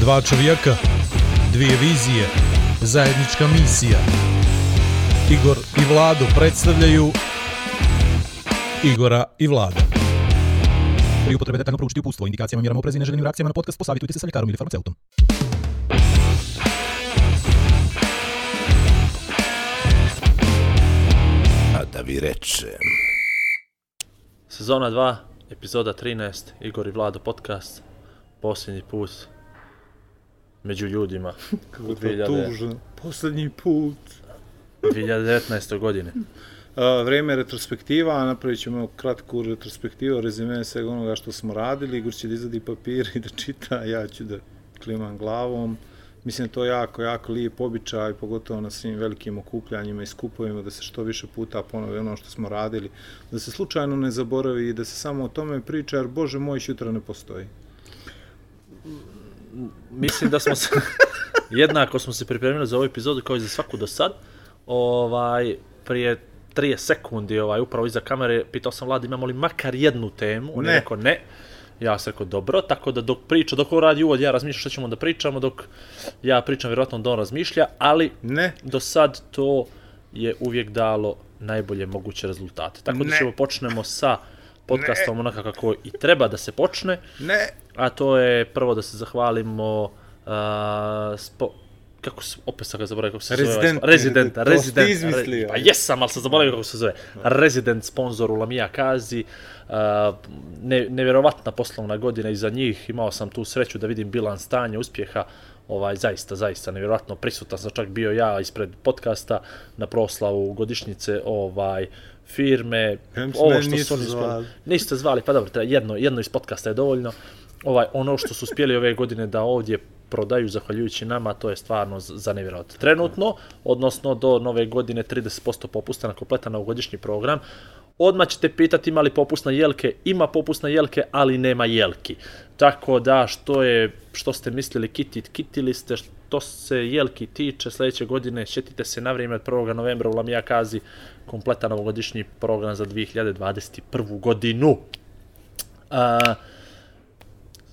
Dva čovjeka, dvije vizije, zajednička misija. Igor i Vlado predstavljaju Igora i Vlada. Pri upotrebe detaljno proučiti upustvo, indikacijama, mjerama oprezi i neželjenim reakcijama na podcast, posavitujte se sa ljekarom ili farmaceutom. A da vi rečem. Sezona 2, epizoda 13, Igor i Vlado podcast, posljednji put među ljudima Kako to 2000 tužno. Posljednji put. 2019. godine. A, vreme retrospektiva, napravit ćemo kratku retrospektivu, rezime svega onoga što smo radili. Igor će da izvadi papir i da čita, ja ću da klimam glavom. Mislim da to je jako, jako lijep običaj, pogotovo na svim velikim okupljanjima i skupovima, da se što više puta ponove ono što smo radili, da se slučajno ne zaboravi i da se samo o tome priča, jer Bože moj, sutra ne postoji. Mislim da smo se, jednako smo se pripremili za ovu epizodu kao i za svaku do sad. Ovaj, prije 30 sekundi, ovaj, upravo iza kamere, pitao sam Vlad imamo li makar jednu temu, on je Ne. rekao ne. Ja sam rekao dobro, tako da dok priča, dok on radi uvod, ja razmišljam šta ćemo da pričamo, dok ja pričam, vjerojatno da on razmišlja, ali Ne, do sad to je uvijek dalo najbolje moguće rezultate. Tako da Ne. ćemo počnemo sa podcastom onako kako i treba da se počne, ne, a to je prvo da se zahvalimo uh, spo, kako se, opet sam ga zaboravio kako se Rezident, zove. Resident, to si Resident. ti izmislio. Pa jesam, ali sam zaboravio kako se zove. Resident sponzoru Lamija Kazi. Uh, ne, nevjerovatna poslovna godina iza njih. Imao sam tu sreću da vidim bilans stanja uspjeha. Ovaj, zaista, zaista nevjerojatno prisutan sam čak bio ja ispred podcasta na proslavu godišnjice ovaj firme. Ovo što su oni zvali. Niste zvali, pa dobro, jedno, jedno iz podcasta je dovoljno. Ovaj, ono što su uspjeli ove godine da ovdje prodaju zahvaljujući nama, to je stvarno za nevjerojatno. Trenutno, odnosno do nove godine 30% popusta na kompletan novogodišnji program. Odmah ćete pitati ima li popust na jelke, ima popust na jelke, ali nema jelki. Tako da što je, što ste mislili kitit, kitili ste, što se jelki tiče sljedeće godine, šetite se na vrijeme od 1. novembra u Lamija Kazi, kompletan novogodišnji program za 2021. godinu. A,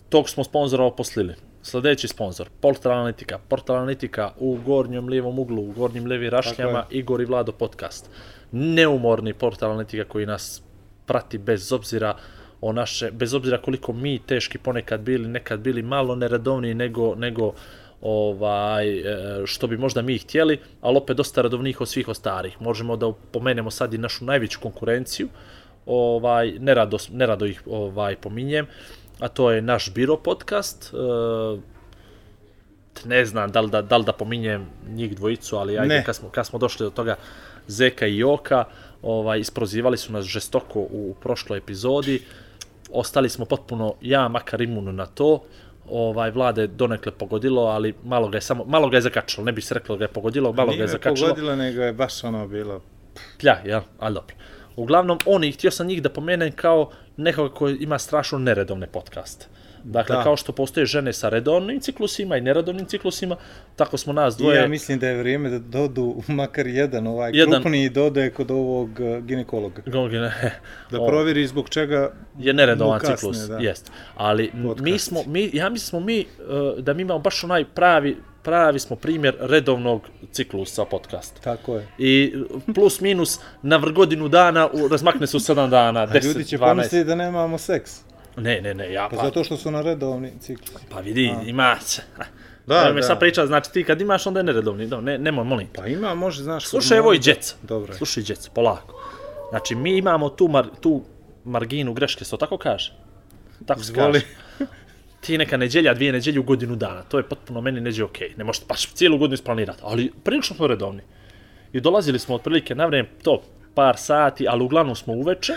tog smo sponzora oposlili. Sljedeći sponsor, Portal Analitika. Portal Analitika u gornjem lijevom uglu, u gornjim lijevim rašnjama, Igor i Vlado podcast. Neumorni Portal Analitika koji nas prati bez obzira o naše, bez obzira koliko mi teški ponekad bili, nekad bili malo neredovniji nego, nego ovaj, e, što bi možda mi htjeli, ali opet dosta redovnijih od svih ostarih. Možemo da pomenemo sad i našu najveću konkurenciju, ovaj nerado, nerado ih ovaj pominjem, a to je naš Biro podcast. E, ne znam da li da, da, li da pominjem njih dvojicu, ali ajde, Ne. kad smo, kad smo došli do toga Zeka i Joka, ovaj, isprozivali su nas žestoko u prošloj epizodi, ostali smo potpuno, ja makar imun na to, ovaj vlade donekle pogodilo, ali malo ga je samo malo ga je zakačilo, ne bi se reklo da ga je pogodilo, malo ga nije je me zakačilo. pogodila, nego je baš ono bilo. Plja, jel? Ali dobro. Uglavnom, oni, htio sam njih da pomenem kao nekoga koji ima strašno neredovne podcaste. Dakle, Da. kao što postoje žene sa redovnim ciklusima i neredovnim ciklusima, tako smo nas I dvoje... ja mislim da je vrijeme da dodu makar jedan ovaj Jedan. krupni dode kod ovog uh, ginekologa. Gongine, Da provjeri zbog čega je neredovan kasne, ciklus, da. jest. Ali m- mi Podcast. smo, mi, ja mislim smo mi, uh, da mi imamo baš onaj pravi, pravi smo primjer redovnog ciklusa podcasta. Tako je. I plus minus na vr- godinu dana u, razmakne se u 7 dana, A 10, ljudi će 12. pomisliti da nemamo seks. Ne, ne, ne, ja Pa pa, zato što su na redovni ciklus. Pa vidi, ima se. Da, Da, me sad priča, znači ti kad imaš onda je neredovni, da, ne, nemoj, molim. Pa ima, može, znaš... Slušaj, evo i djeca. Dobro. Slušaj, djeca, polako. Znači, mi imamo tu, mar, tu marginu greške, se to tako kaže? Tako se Izvoli. kaže. Ti neka neđelja, dvije neđelje u godinu dana, to je potpuno meni neđe okej. Ne možete baš cijelu godinu isplanirati, ali prilično smo redovni. I dolazili smo otprilike na vrijeme, to, par sati, ali uglavnom smo uveče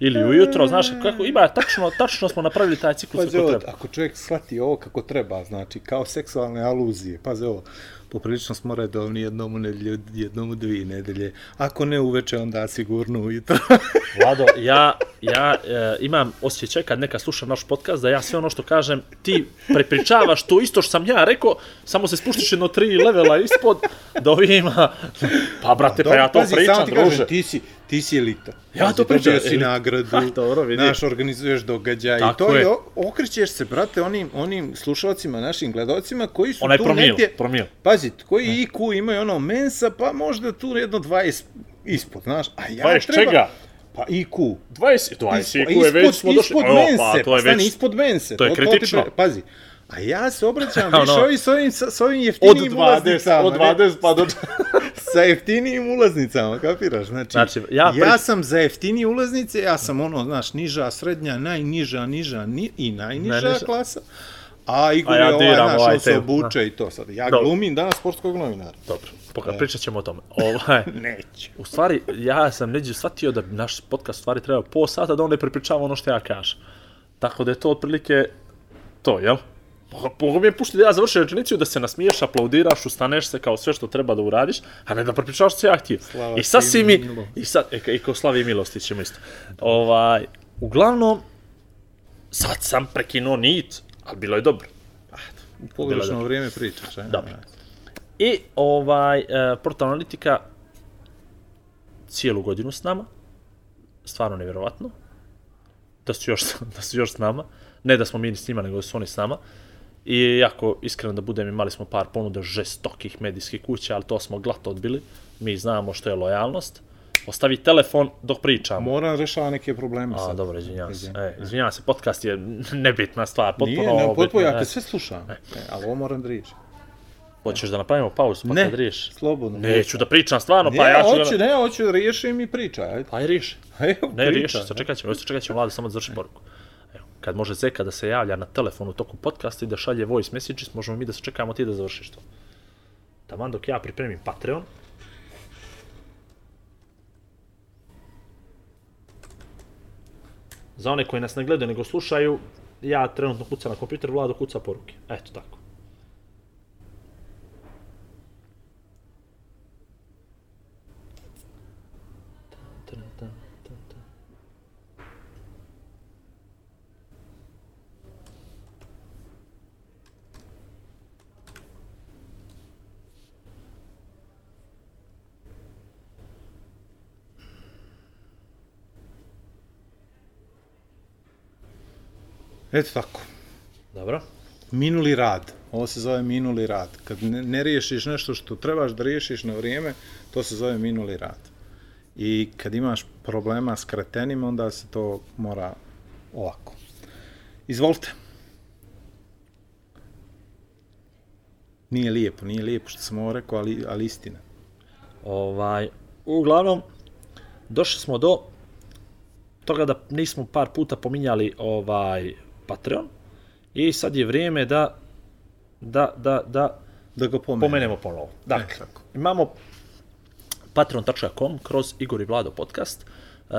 ili ujutro, znaš kako, ima, tačno, tačno smo napravili taj ciklus Pazi kako ovo, treba. ako čovjek shvati ovo kako treba, znači kao seksualne aluzije, pazi ovo, poprilično smo redovni jednom u nedelju, jednom u dvije nedelje. Ako ne uveče, onda sigurno ujutro. Vlado, ja, ja e, imam osjećaj kad neka sluša naš podcast da ja sve ono što kažem ti prepričavaš to isto što sam ja rekao, samo se spuštiš jedno tri levela ispod da ovima, pa brate, pa ja to Pazi, pričam, ti druže. Kažem, ti si, ti si elita. Ja Pazi, to pričam, Dobio si elita. nagradu, Ha, dobro, vidi. naš organizuješ događaj Tako i to je. je. okrećeš se, brate, onim, onim slušalcima, našim gledalcima koji su Onaj tu promil, negdje... promil. Pazi, koji IQ imaju ono mensa, pa možda tu jedno 20 ispod, znaš. A ja 20 treba... čega? Pa IQ. 20, 20, Ispod- koje već smo došli. Ispod Evo, mense, pa, to je stani, već, ispod mense. to je ti kritično. pre- pazi, a ja se obraćam Ono, više ovi s ovim, s ovim od jeftinijim 20, ulaznicama. od ne? 20 pa do... sa jeftinijim ulaznicama, kapiraš? Znači, Znači, ja pri- ja sam za jeftinije ulaznice, ja sam ono, znaš, niža, srednja, najniža, niža ni, i najniža Najniža. klasa. A Igor A je ja ovaj, diram znaš, ovaj se obuče i to sad. Ja Dobro. glumim danas sportskog novinara. Dobro, poka, pričat ćemo o tome. Ovaj, Neću. u stvari, ja sam neđe shvatio da naš podcast stvari treba pol sata da on ne prepričava ono što ja kažem. Tako da je to otprilike to, jel? Mogu mi je puštiti da ja završim rečenicu da se nasmiješ, aplaudiraš, ustaneš se kao sve što treba da uradiš, a ne da prepričavaš što ja htio. Slava I sad si mi, milo. i sad, e, i kao slavi i milosti ćemo isto. Ovaj, uglavnom, sad sam prekinuo nit, ali bilo je dobro. Pogrešno vrijeme pričaš, a? Dobro. I ovaj, e, Portal Analitika cijelu godinu s nama, stvarno nevjerovatno, da su još, da su još s nama, ne da smo mi s njima, nego da su oni s nama. I jako iskreno da budem, imali smo par ponuda žestokih medijskih kuća, ali to smo glato odbili. Mi znamo što je lojalnost. Ostavi telefon dok pričamo. Moram rešava neke probleme A, sad. dobro, izvinjavam se. E, izvinjavam se, podcast je nebitna stvar, potpuno Nije, ne, potpuno, ja e. te sve slušam. E, ali ovo moram da riješim. Hoćeš da napravimo pauzu pa Ne, kad riješ? slobodno. Neću da pričam stvarno, Ne, pa ja ću... hoću, da... ne, hoću da riješim i pričaj, ajde. Pa i riješi. Evo, Ne, riješi, sačekat ćemo, sačekat ćemo vlada samo da završi poruku. Evo, kad može Zeka da se javlja na telefon u toku podcasta i da šalje voice messages, možemo mi da sačekamo ti da završiš to. Taman dok ja pripremim Patreon, Za one koji nas ne gledaju nego slušaju, ja trenutno kucam na kompjuter, Vlado kuca poruke. Eto tako. Eto tako. Dobro. Minuli rad. Ovo se zove minuli rad. Kad ne, ne riješiš nešto što trebaš da riješiš na vrijeme, to se zove minuli rad. I kad imaš problema s kretenima, onda se to mora ovako. Izvolite. Nije lijepo, nije lijepo što sam ovo rekao, ali, ali istina. Ovaj, uglavnom, došli smo do toga da nismo par puta pominjali ovaj Patreon i sad je vrijeme da da, da, da Da ga pomenem. pomenemo ponovo. Dakle, E, tako. imamo patreon.com kroz Igor i Vlado podcast. E,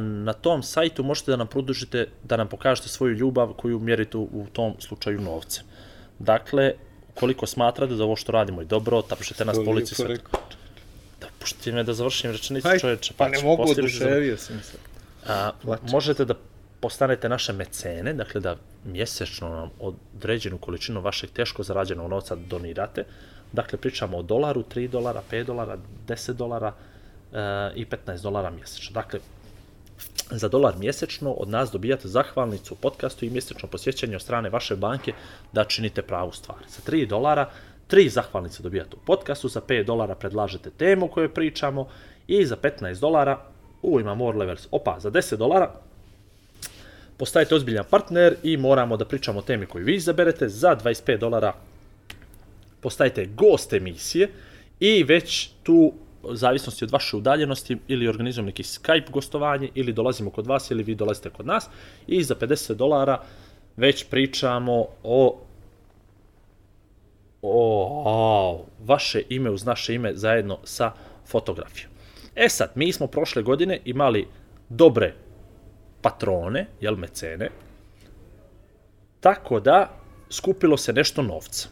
na tom sajtu možete da nam produžite, da nam pokažete svoju ljubav koju mjerite u, tom slučaju novce. Dakle, koliko smatrate da ovo što radimo je dobro, tapšete nas po ulici sve. Da pušti me da završim rečenicu, Hajde, čovječe. pa ne mogu, oduševio sam se. A, možete da postanete naše mecene, dakle da mjesečno nam određenu količinu vašeg teško zarađenog novca donirate. Dakle, pričamo o dolaru, 3 dolara, 5 dolara, 10 dolara e, i 15 dolara mjesečno. Dakle, za dolar mjesečno od nas dobijate zahvalnicu podcastu i mjesečno posjećanje od strane vaše banke da činite pravu stvar. Za 3 dolara, tri zahvalnice dobijate u podcastu, za 5 dolara predlažete temu o kojoj pričamo i za 15 dolara, u ima more levels, opa, za 10 dolara postajete ozbiljan partner i moramo da pričamo o temi koju vi izaberete. Za 25 dolara postajete gost emisije i već tu u zavisnosti od vaše udaljenosti ili organizujemo neki Skype gostovanje ili dolazimo kod vas ili vi dolazite kod nas i za 50 dolara već pričamo o o, o vaše ime uz naše ime zajedno sa fotografijom. E sad, mi smo prošle godine imali dobre patrone, jel mecene, tako da skupilo se nešto novca.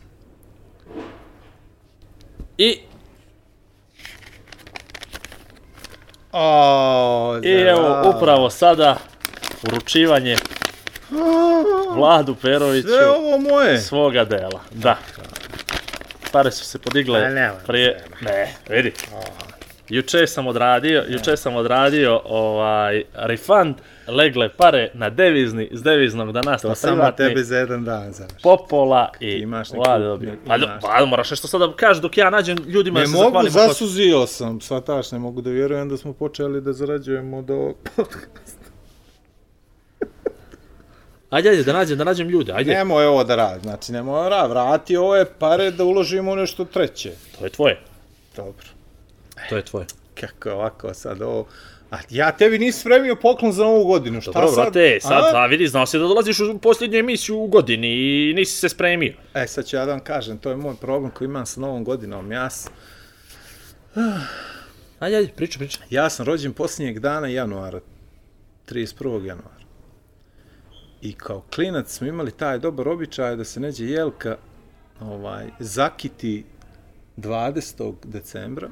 I, O, i evo, upravo sada, uručivanje Vladu Peroviću Sve ovo moje. svoga dela. Da. Pare su se podigle Ma nema prije... Ne, vidi. Juče sam odradio, juče sam odradio ovaj refund, legle pare na devizni, iz deviznog danas To na samo tebi za jedan dan, znaš. Popola i imaš neku- Vlade dobio. Pa, pa moraš nešto sad da kažeš dok ja nađem ljudima Ne da se mogu, zasuzio sam, shvataš, ne mogu da vjerujem da smo počeli da zarađujemo od ovog podcasta. Ajde, ajde, da nađem, da nađem ljude, ajde. Nemoj ovo da radi, znači nemoj ovo radi, vrati ove pare da uložimo u nešto treće. To je tvoje, Dobro. To je tvoje. Kako ovako sad ovo... A ja tebi nisi spremio poklon za novu godinu, šta Dobro, sad? brate, sad, A? a vidi, znao si da dolaziš u posljednju emisiju u godini i nisi se spremio. E, sad ću ja da vam kažem, to je moj problem koji imam sa novom godinom. Ja, s- Ajde, ajde, priča, priča. ja sam rođen posljednjeg dana januara, 31. januara. I kao klinac smo imali taj dobar običaj da se neđe jelka ovaj, zakiti 20. decembra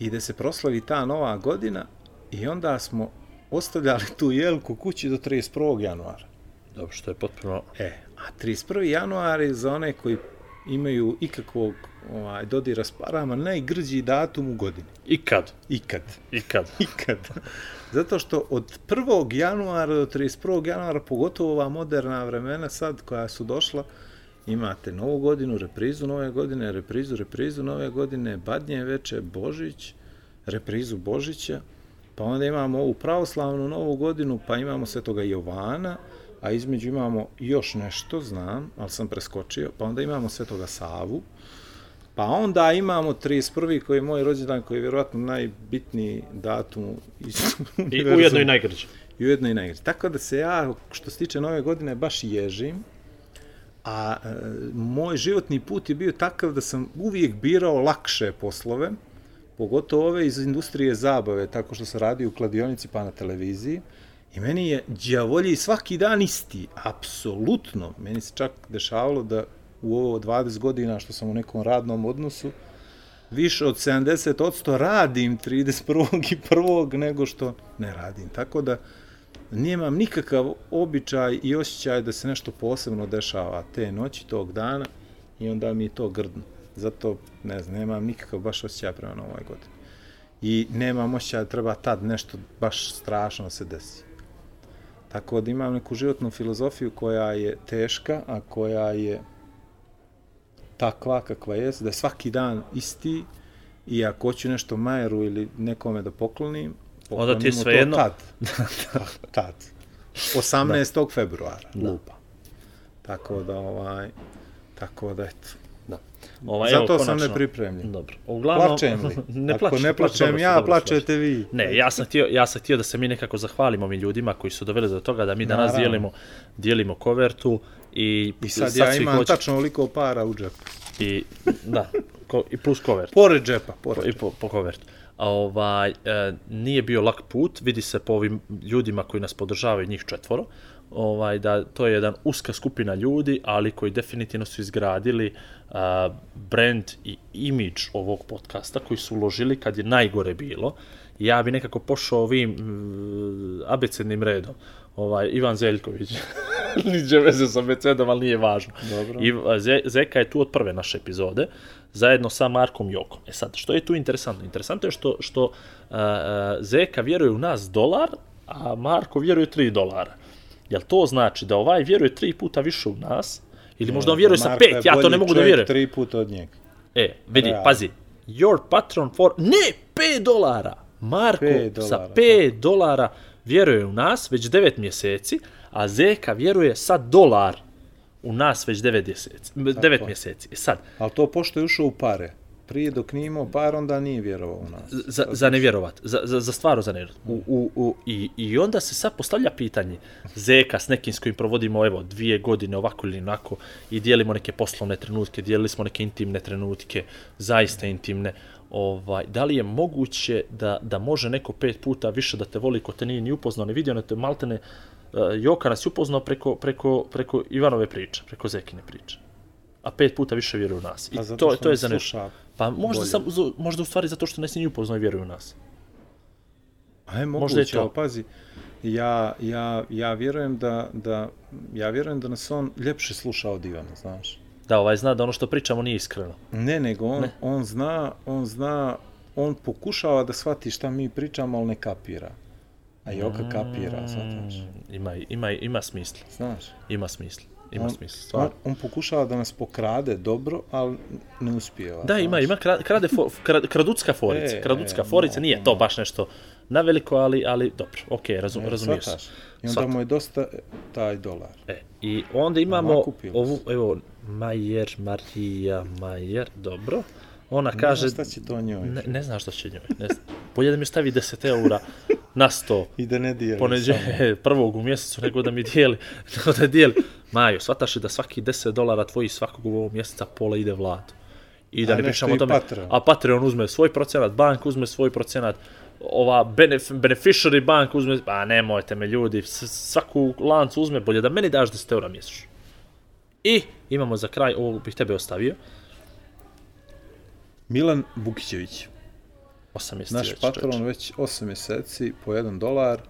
i da se proslavi ta nova godina i onda smo ostavljali tu jelku kući do 31. januara. Dobro, što je potpuno... E, a 31. januar je za one koji imaju ikakvog ovaj, dodira s parama najgrđi datum u godini. Ikad, Ikad. ikad. Ikad. Zato što od 1. januara do 31. januara, pogotovo ova moderna vremena sad koja su došla, imate novu godinu, reprizu nove godine, reprizu, reprizu nove godine, badnje veče, Božić, reprizu Božića, pa onda imamo ovu pravoslavnu novu godinu, pa imamo svetoga Jovana, a između imamo još nešto, znam, ali sam preskočio, pa onda imamo svetoga Savu, Pa onda imamo 31. koji je moj rođendan, koji je vjerojatno najbitniji datum iz I ujedno i najgrđe. I ujedno i najgrđe. Tako da se ja, što se tiče nove godine, baš ježim, a e, moj životni put je bio takav da sam uvijek birao lakše poslove, pogotovo ove iz industrije zabave, tako što se radi u kladionici pa na televiziji, I meni je đavolji svaki dan isti, apsolutno. Meni se čak dešavalo da u ovo 20 godina što sam u nekom radnom odnosu, više od 70% radim 31. i 1. nego što ne radim. Tako da nemam nikakav običaj i osjećaj da se nešto posebno dešava te noći, tog dana i onda mi je to grdno. Zato, ne znam, nemam nikakav baš osjećaj prema novoj godini. I nemam osjećaj da treba tad nešto baš strašno da se desi. Tako da imam neku životnu filozofiju koja je teška, a koja je takva kakva je, da je svaki dan isti i ako hoću nešto Majeru ili nekome da poklonim, Onda ti je poklonim mu svejedno. to tad. tad. 18. februara, lupa. Tako da, ovaj, tako da, eto. Ovaj, Zato evo, sam konačno. nepripremljen. Dobro. Uglavnom, Plačem li? ne Ako plačeš, ne plačem dobro ja, dobro plačete vi. Ne, ja sam, htio, ja sam htio da se mi nekako zahvalimo ovim ljudima koji su doveli do toga da mi danas Naravno. dijelimo, dijelimo kovertu i, I sad, ja svi imam hoće- tačno oliko para u džepu. I, da, ko, i plus kovert. Pored džepa, pored I džepa. po, po kovertu. Ovaj, e, nije bio lak put, vidi se po ovim ljudima koji nas podržavaju, njih četvoro, ovaj, da to je jedan uska skupina ljudi, ali koji definitivno su izgradili a, brand i imidž ovog podcasta, koji su uložili kad je najgore bilo. Ja bi nekako pošao ovim mm, abecednim redom. Ovaj, Ivan Zeljković. Niđe veze sa abecedom, ali nije važno. Dobro. I Ze, Zeka je tu od prve naše epizode, zajedno sa Markom Jokom. E sad, što je tu interesantno? Interesantno je što, što a, Zeka vjeruje u nas dolar, a Marko vjeruje 3 dolara. Jel to znači da ovaj vjeruje tri puta više u nas, ili možda on vjeruje sa Marko je pet, ja to ne mogu da vjerujem. Tri puta od njega. E, vidi, Realno. pazi, your patron for, ne, 5 dolara. Marko Pet sa dolara, 5 dolara vjeruje u nas već 9 mjeseci, a Zeka vjeruje sa dolar u nas već 9 mjeseci. 9 mjeseci. E sad, Ali to pošto je ušao u pare. Prije dok nije imao par, onda nije vjerovao u nas. za, za nevjerovat, za, za, za stvarno za nevjerovat. U, u, u, i, I onda se sad postavlja pitanje, Zeka s nekim s kojim provodimo evo dvije godine ovako ili onako i dijelimo neke poslovne trenutke, dijelili smo neke intimne trenutke, zaista intimne, ovaj, da li je moguće da, da može neko pet puta više da te voli ko te nije ni upoznao, ni vidio, ne te maltene, Joka nas je upoznao preko, preko, preko Ivanove priče, preko Zekine priče. a pet puta više vjeruju u nas. I zato to, to je za nešto. Pa možda, sam, možda u stvari zato što nas ni upoznaju i vjeruju u nas. Aj, Možda moguće, je to. pazi, ja, ja, ja vjerujem da, da, ja vjerujem da nas on ljepše sluša od Ivana, znaš. Da, ovaj zna da ono što pričamo nije iskreno. Ne, nego on, Ne. on zna, on zna, on pokušava da shvati šta mi pričamo, ali ne kapira. A Joka kapira, znaš. Mm, Ima, ima, ima smisla. Znaš. Ima smisla. Ima on, smisla, on, stvarno. on pokušava da nas pokrade dobro, ali ne uspijeva. Da, ima, znaš. ima krade, krade fo, krad, kraducka forica. E, kraducka e, forica no, nije to baš nešto na veliko, ali, ali dobro, okej, razum, E, razumiješ se. shvataš? I onda Shvatam. mu je dosta e, taj dolar. E, I onda imamo ovu, evo, Majer, Marija Majer, dobro. Ona Ne kaže... znam šta će to njoj. Ne, ne znam što će njoj, ne znam. Bolje da mi stavi 10 eura na sto I da ne dijeli poneđe prvog u mjesecu, nego da mi dijeli, nego da dijeli. Majo, shvataš li da svaki 10 dolara tvoji svakog u ovog mjeseca pola ide vladu? I da A ne pričamo o tome, Patreon. a Patreon uzme svoj procenat, bank uzme svoj procenat, ova benef, beneficiary bank uzme, pa nemojte me ljudi, svaku lancu uzme, bolje da meni daš 10 eura mjesečno. I imamo za kraj, ovo bih tebe ostavio, Milan Bukićević. 8 mjeseci Naš već, patron već 8 mjeseci po 1 dolar,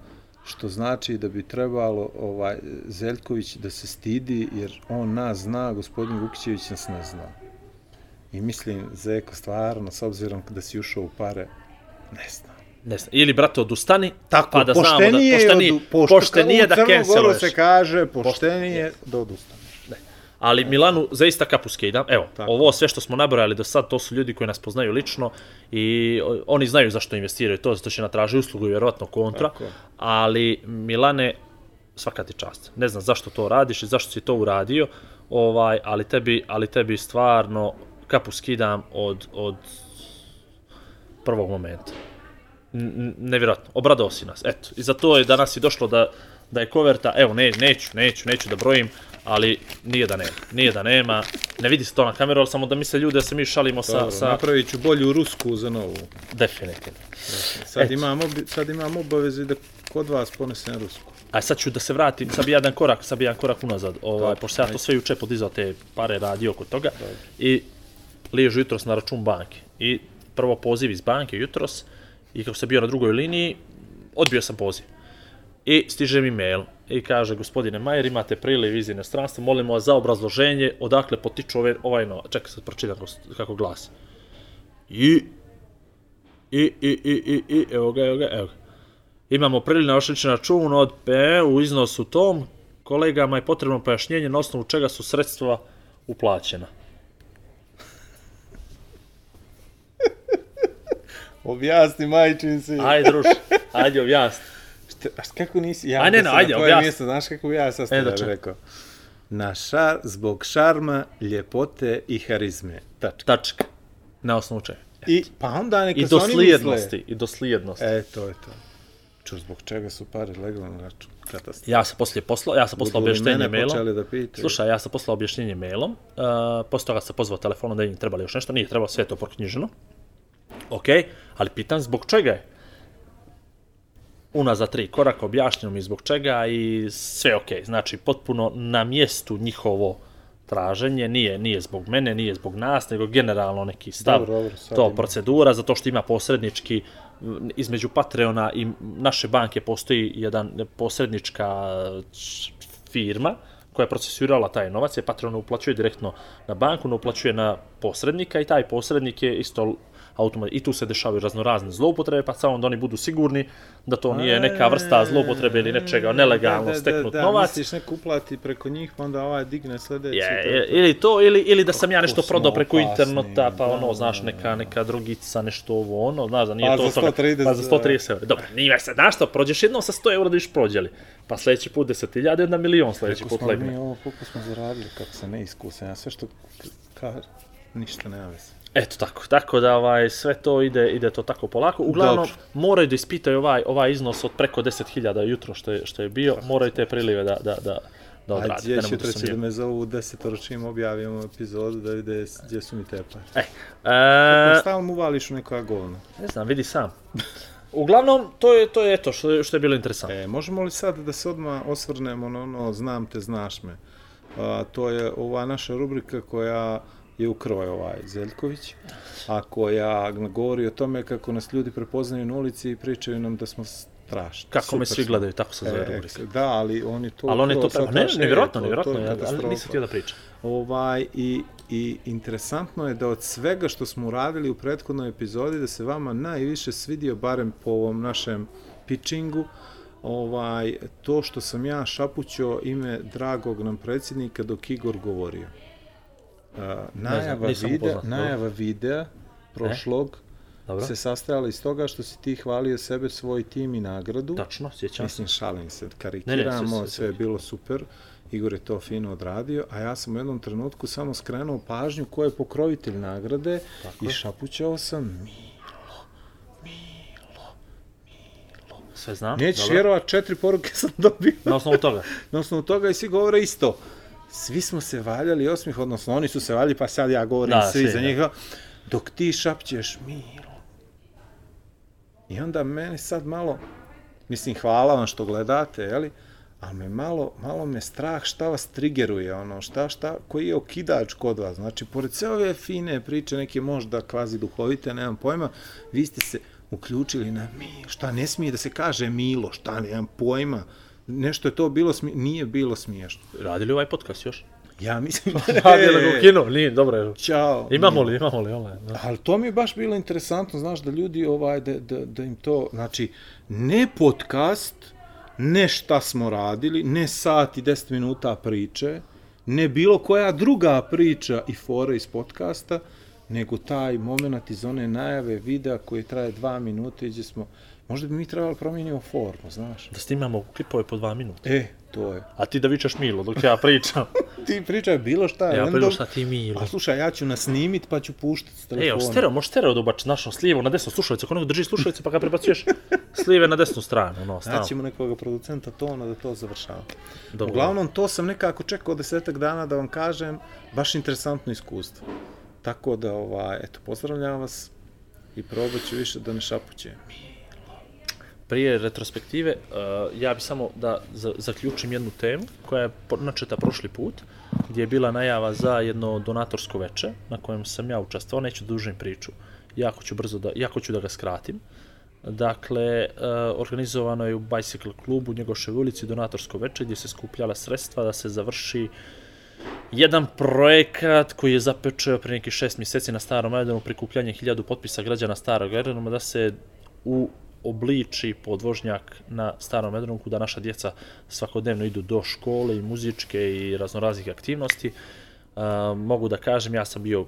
što znači da bi trebalo ovaj Zeljković da se stidi, jer on nas zna, gospodin Vukićević nas ne zna. I mislim, Zeko, stvarno, s obzirom da si ušao u pare, ne znam. Ne znam, ili brate odustani, Tako, pa da znamo da poštenije, poštenije, od, pošto, poštenije da u Crnu Goru canceluješ. se kaže, poštenije da odustane. Ali Milanu zaista kapu skidam. Evo, Tako. ovo sve što smo nabrojali do sad, to su ljudi koji nas poznaju lično i oni znaju zašto investiraju to, zato će natraži uslugu i vjerovatno kontra. Tako. Ali Milane, svaka ti čast. Ne znam zašto to radiš i zašto si to uradio, ovaj, ali tebi, ali tebi stvarno kapu skidam od, od prvog momenta. N- nevjerojatno, obradao si nas, eto, i za to je danas i došlo da, da je koverta, evo, ne, neću, neću, neću da brojim, ali nije da nema, nije da nema, ne vidi se to na kameru, ali samo da misle ljudi da se mi šalimo sa, Dobro, sa, napravit ću bolju rusku za novu. definitivno. Sad Eto. imam, obi, sad imam obavezu da kod vas ponesem rusku. A sad ću da se vratim, sad bi jedan korak, sad bi jedan korak unazad, ovaj, Dobro, pošto ja to sve juče podizao te pare radio oko toga i liježu jutros na račun banke. I prvo poziv iz banke jutros i kako sam bio na drugoj liniji, odbio sam poziv. I stiže mi mail i kaže, gospodine Majer, imate priliv iz inostranstva, molimo vas za obrazloženje odakle potiču ove, ovaj no, čekaj sad pročitam kako, glasi. I, i, i, i, i, i, evo ga, evo ga, evo ga. Imamo priliv na ošlični račun od PE u iznosu tom, kolegama je potrebno pojašnjenje na osnovu čega su sredstva uplaćena. Objasni, majčin si. Ajde, druž, ajde, objasni. A kako nisi, ja Aj, ne, ajde, objasni. mjesto, znaš kako ja sastavio, E, da rekao. Na šar, zbog šarma, ljepote i harizme. Tačka. Tačka. Na osnovu čega. I, pa onda neka I oni misle. doslijednosti, i doslijednosti. E, to je to. Ču, zbog čega su pare legalno na račun? Katastrofa. Ja sam poslije poslao, ja sam poslao objašnjenje mailom. da pitaju? Slušaj, ja sam poslao objašnjenje mailom, uh, posle toga sam pozvao telefonom da im trebali još nešto, nije trebalo sve to proknjiženo. Ok, ali pitam zbog čega je. Unazad tri koraka objašnjeno mi zbog čega i sve ok. Znači, potpuno na mjestu njihovo traženje, nije, nije zbog mene, nije zbog nas, nego generalno neki stav, Dobro, dobro, to ima. procedura, zato što ima posrednički između Patreona i naše banke postoji jedan posrednička č- firma koja je procesuirala taj novac, je Patreon uplaćuje direktno na banku, ne uplaćuje na posrednika i taj posrednik je isto automat i tu se dešavaju raznorazne zloupotrebe, pa samo da oni budu sigurni da to nije neka vrsta zloupotrebe ili nečega nelegalno steknut da, da, novac. Misliš neko uplati preko njih, pa onda ovaj digne sljedeći. Je, ili to, ili, ili da sam ja nešto prodao preko interneta, pa da, ono, da, znaš, neka, neka drugica, nešto ovo, ono, znaš da nije Pa to za od toga. 130, Pa za 130 eura. Dobro, nije se, znaš što, prođeš jednom sa 100 eura da viš prođeli. Pa sljedeći put 10.000, jedna milion sljedeći Koliko put smo legne. mi ovo, koliko smo zaradili, kako se ne iskusan, ja sve što kaže, ništa nema veze. Eto tako, tako da ovaj, sve to ide, ide to tako polako. Uglavnom, Dobro. moraju da ispitaju ovaj, ovaj iznos od preko 10.000 jutro što je, što je bio, moraju te prilive da, da, da, da Ajde, odradi, gdje da će budu treći da me zovu desetoro čim objavimo epizodu da vide gdje su mi te pare. E, e, Stalno mu uvališ u neka govna. ne znam, vidi sam. Uglavnom, to je, to je eto što je, što je bilo interesantno. E, možemo li sad da se odmah osvrnemo na ono znam te, znaš me? A, to je ova naša rubrika koja je u krvoj ovaj Zeljković, a koja govori o tome kako nas ljudi prepoznaju na ulici i pričaju nam da smo strašni. Kako me Super svi smo. gledaju, tako se zove E, rubrika. Da, ali oni to... Ali on je to prema... Ne, baš- e, nevjerojatno, nevjerojatno, ja, ali nisam htio da pričam. Ovaj, i, I interesantno je da od svega što smo uradili u prethodnoj epizodi, da se vama najviše svidio, barem po ovom našem pitchingu, ovaj, to što sam ja šapućo ime dragog nam predsjednika dok Igor govorio. Uh, najava, nisam videa, upoznat, najava videa prošlog Dobro, se sastojala iz toga što si ti hvalio sebe, svoj tim i nagradu. tačno, sjećam. Mislim, šalim se, Ne, ne, karikiramo, sve- je bilo super. Igor je to fino odradio, a ja sam u jednom trenutku samo skrenuo pažnju ko je pokrovitelj nagrade Tako i šapućao sam mi. Sve znam, Nećeš vjerovat, četiri poruke sam dobio. Na osnovu toga. Na osnovu toga i svi govore isto. Svi smo se valjali osmih, odnosno oni su se valjali, pa sad ja govorim Da, svi svi, za da. njega. Dok ti šapćeš Milo. I onda meni sad malo, mislim hvala vam što gledate, jeli? Ali me malo, malo me strah šta vas trigeruje, ono, šta, šta, koji je okidač kod vas. Znači, pored sve ove fine priče, neke možda kvazi duhovite, nemam pojma, vi ste se uključili na mi, šta ne smije da se kaže Milo, šta nemam pojma. Nešto je to bilo, smi... nije bilo smiješno. Radili ovaj podcast još? Ja mislim Radili ga u kinu, nije, dobro je. Ćao. Imamo li, imamo li, ovaj, da. Ali to mi je baš bilo interesantno, znaš, da ljudi, ovaj, da, da, da im to, znači, ne podcast, ne šta smo radili, ne sat i deset minuta priče, ne bilo koja druga priča i fora iz podcasta, nego taj moment iz one najave videa koji traje dva minute i gdje smo, možda bi mi trebali promijenimo formu, znaš. Da snimamo klipove po dva minuta. E, to je. A ti da vičaš Milo dok ja pričam. Ti pričaj bilo šta. ja random, pričam šta ti Milo. A slušaj, ja ću nas snimit pa ću puštati s E, telefona. evo, stereo, možeš stereo da ubačiš našom s lijevo na desnu slušalicu, ako nego držiš slušalicu pa ga prebacuješ s lijeve na desnu stranu, no, stavno. Naćemo nekoga producenta tona da to završava. Dobro. Uglavnom, to sam nekako čekao desetak dana da vam kažem, baš interesantno iskustvo. Tako da, ovaj, eto, pozdravljam vas i probat ću više da ne šapuće. Prije retrospektive, uh, ja bi samo da za, zaključim jednu temu koja je načeta prošli put, gdje je bila najava za jedno donatorsko veče na kojem sam ja učestvovao, neću da dužim priču, jako ću brzo da, jako ću da ga skratim. Dakle, uh, organizovano je u Bicycle klubu u Njegoševoj ulici donatorsko veče gdje se skupljala sredstva da se završi jedan projekat koji je zapečeo pre nekih šest mjeseci na Starom aerodromu prikupljanje hiljadu potpisa građana Starog aerodroma da se u obliči podvožnjak na starom aerodromu da naša djeca svakodnevno idu do škole i muzičke i raznoraznih aktivnosti. Uh, mogu da kažem, ja sam bio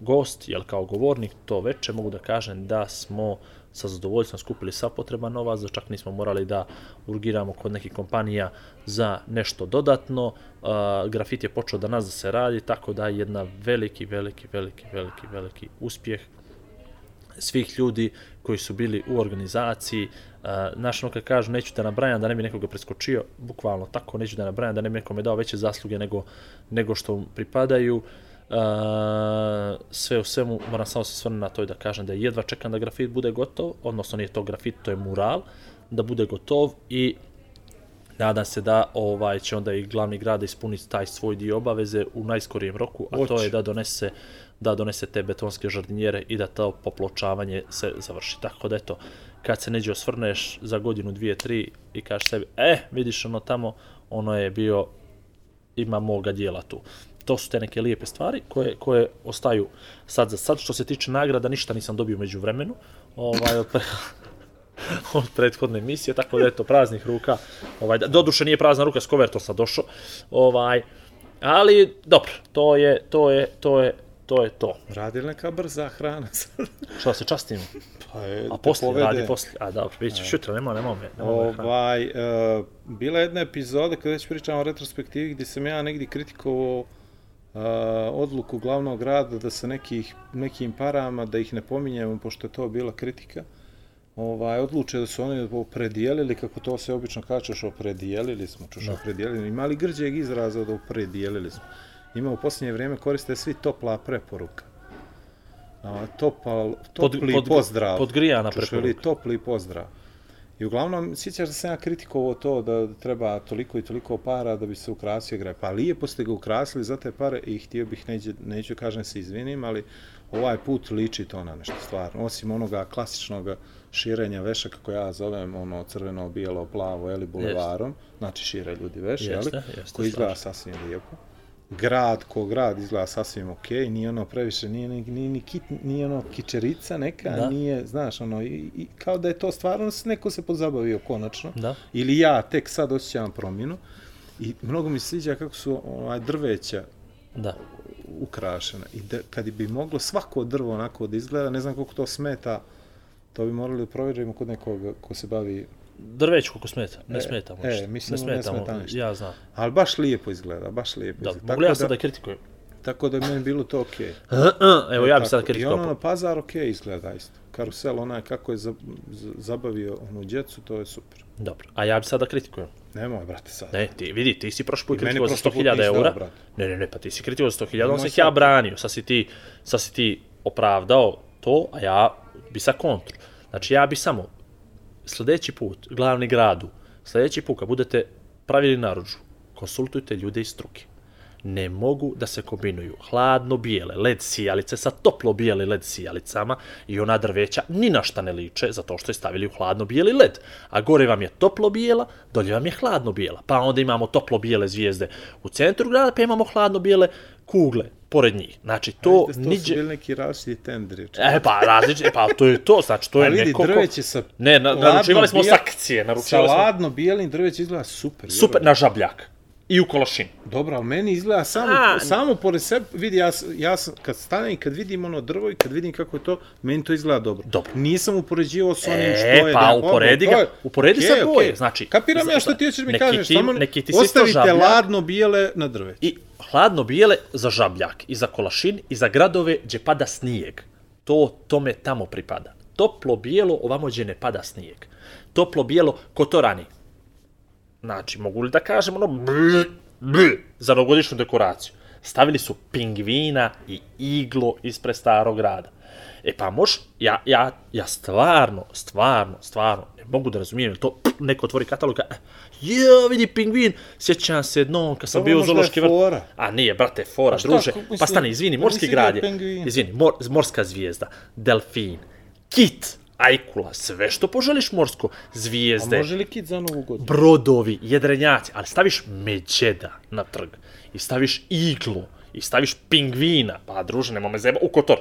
gost, jel kao govornik to veče, mogu da kažem da smo sa zadovoljstvom skupili sav potreban novac, da čak nismo morali da urgiramo kod nekih kompanija za nešto dodatno. Uh, grafit je počeo da nas da se radi, tako da je jedna veliki, veliki, veliki, veliki, veliki uspjeh svih ljudi koji su bili u organizaciji. Uh, znaš, ono kad kažu, neću da nabrajam da ne bi nekoga preskočio, bukvalno tako, neću da nabrajam da ne bi nekome dao veće zasluge nego, nego što mu pripadaju. Uh, sve u svemu, moram samo se svrnuti na to i da kažem da jedva čekam da grafit bude gotov, odnosno nije to grafit, to je mural, da bude gotov i nadam se da ovaj će onda i glavni grad ispuniti taj svoj dio obaveze u najskorijem roku, a to Hoće. je da donese da donese te betonske žardinjere i da to popločavanje se završi. Tako da eto, kad se neđe osvrneš za godinu, dvije, tri i kažeš sebi, e, vidiš ono tamo, ono je bio, ima moga dijela tu. To su te neke lijepe stvari koje, koje ostaju sad za sad. Što se tiče nagrada, ništa nisam dobio među vremenu. Ovaj, od, pre, od prethodne emisije, tako da eto, praznih ruka. Ovaj, da, doduše nije prazna ruka, s kovertom sam došao. Ovaj, ali, dobro, to je, to je, to je, to je to. Radi li neka brza hrana sad? Da se častim? Pa je, A te poslije, povede. radi poslije. A dobro, bit će šutra, nema, nema me. Nema. Ovaj, uh, bila je jedna epizoda kada već pričamo o retrospektivi gdje sam ja negdje kritikovao uh, odluku glavnog grada da sa nekih, nekim parama, da ih ne pominjemo pošto je to bila kritika, ovaj, odluče da su oni opredijelili, kako to se obično kažeš, opredijelili smo, čuš, opredijelili, imali grđeg izraza da opredijelili smo. Ima u posljednje vrijeme koriste svi topla preporuka. A, topal, topli pod- pozdrav. podgrijana preporuka. topli pozdrav. I uglavnom, sjećaš da sam ja kritikovao to da treba toliko i toliko para da bi se ukrasio graj. Pa lijepo ste ga ukrasili za te pare i htio bih, neću, neću kažem da se izvinim, ali ovaj put liči to na nešto stvarno. Osim onoga klasičnog širenja veša, kako ja zovem, ono crveno, bijelo, plavo, eli bulevarom, znači šire ljudi veš, Jeste, jeli, jeste, koji izgleda sasvim lijepo. Grad ko grad izgleda sasvim ok, nije ono previše, nije, ni, nije, ni kit, nije ono kičerica neka, Da. nije, znaš, ono, i, i, kao da je to stvarno, neko se pozabavio konačno. Da. Ili ja tek sad osjećam promjenu. I mnogo mi se sviđa kako su ovaj, drveća Da. ukrašena. I da, kad bi moglo svako drvo onako da izgleda, ne znam koliko to smeta, to bi morali da provjerimo kod nekoga ko se bavi, Drveć koliko smeta, ne E, smeta mu e, mislim, ne ne smeta mu, smeta ništa. ja znam. ali baš lijepo izgleda, baš lijepo Da, izgleda. mogu ja sad da da, kritikujem? tako da je meni bilo to okej. Evo ja Tako. sad I kritikovao. ono na pazar okej izgleda isto. Karusel onaj kako je za, za, zabavio onu djecu, to je super. Dobro, a ja bih sad da kritikujem. Nemoj, brate, sad. Ne, ti vidi, ti si prošli put I kritikovao za prošli put 100.000 nisi dao, eura. brate. Ne, ne, ne, pa ti si kritikovao za 100.000, on sam ih ja branio. Sad si ti, sad si ti opravdao to, a ja bi sa kontru. Znači ja bi samo sljedeći put, glavni gradu, sljedeći put kad budete pravili naruču, konsultujte ljude iz struke. Ne mogu da se kombinuju hladno-bijele led sijalice sa toplo-bijele led sijalicama i ona drveća ni na šta ne liče zato što je stavili u hladno-bijeli led. A gore vam je toplo-bijela, dolje vam je hladno-bijela. Pa onda imamo toplo-bijele zvijezde u centru grada, pa imamo hladno-bijele kugle pored njih. Znači to To, to su niđe... bili neki različiti tenderi. E pa različite, pa to je to, znači to je neko ko- drveće sa Ne, na, naručivali smo bija- sakcije, Sa naručivali smo ladno bijelim drveće izgleda super. super na žabljak i u kološin. Dobro, ali meni izgleda samo, A, samo pored sebe, vidi, ja, ja sam, kad stanem i kad vidim ono drvo i kad vidim kako je to, meni to izgleda dobro. Dobro. Nisam upoređivao s onim E, što je. pa da, uporedi ga, uporedi sa okej, boje, okej. znači, Kapiram ja što ti hoćeš mi neki kažeš, ti- samo neki ti ostavite žabljak. ladno bijele na drveće. I hladno bijele za žabljak i za kolašin i za gradove gdje pada snijeg. To tome tamo pripada. Toplo bijelo ovamo gdje ne pada snijeg. Toplo bijelo kotorani. Znači, mogu li da kažem ono bl, bl, za novogodišnju dekoraciju. Stavili su pingvina i iglo ispred starog grada. E pa moš, ja, ja, ja stvarno, stvarno, stvarno, ne mogu da razumijem, to neko otvori katalog, e, jo, vidi pingvin, sjećam se jednom kad sam Dobro, bio u zoološki vrt. A nije, brate, fora, šta, druže. kako mislim- Pa stani, izvini, pa morski vidio grad je. Izvini, mor, morska zvijezda, delfin, kit, ajkula, sve što poželiš morsko, A zvijezde, može li kit za novu godinu? brodovi, jedrenjaci, ali staviš međeda na trg i staviš iglu i staviš pingvina, pa druže, nema me zeba, u Kotor.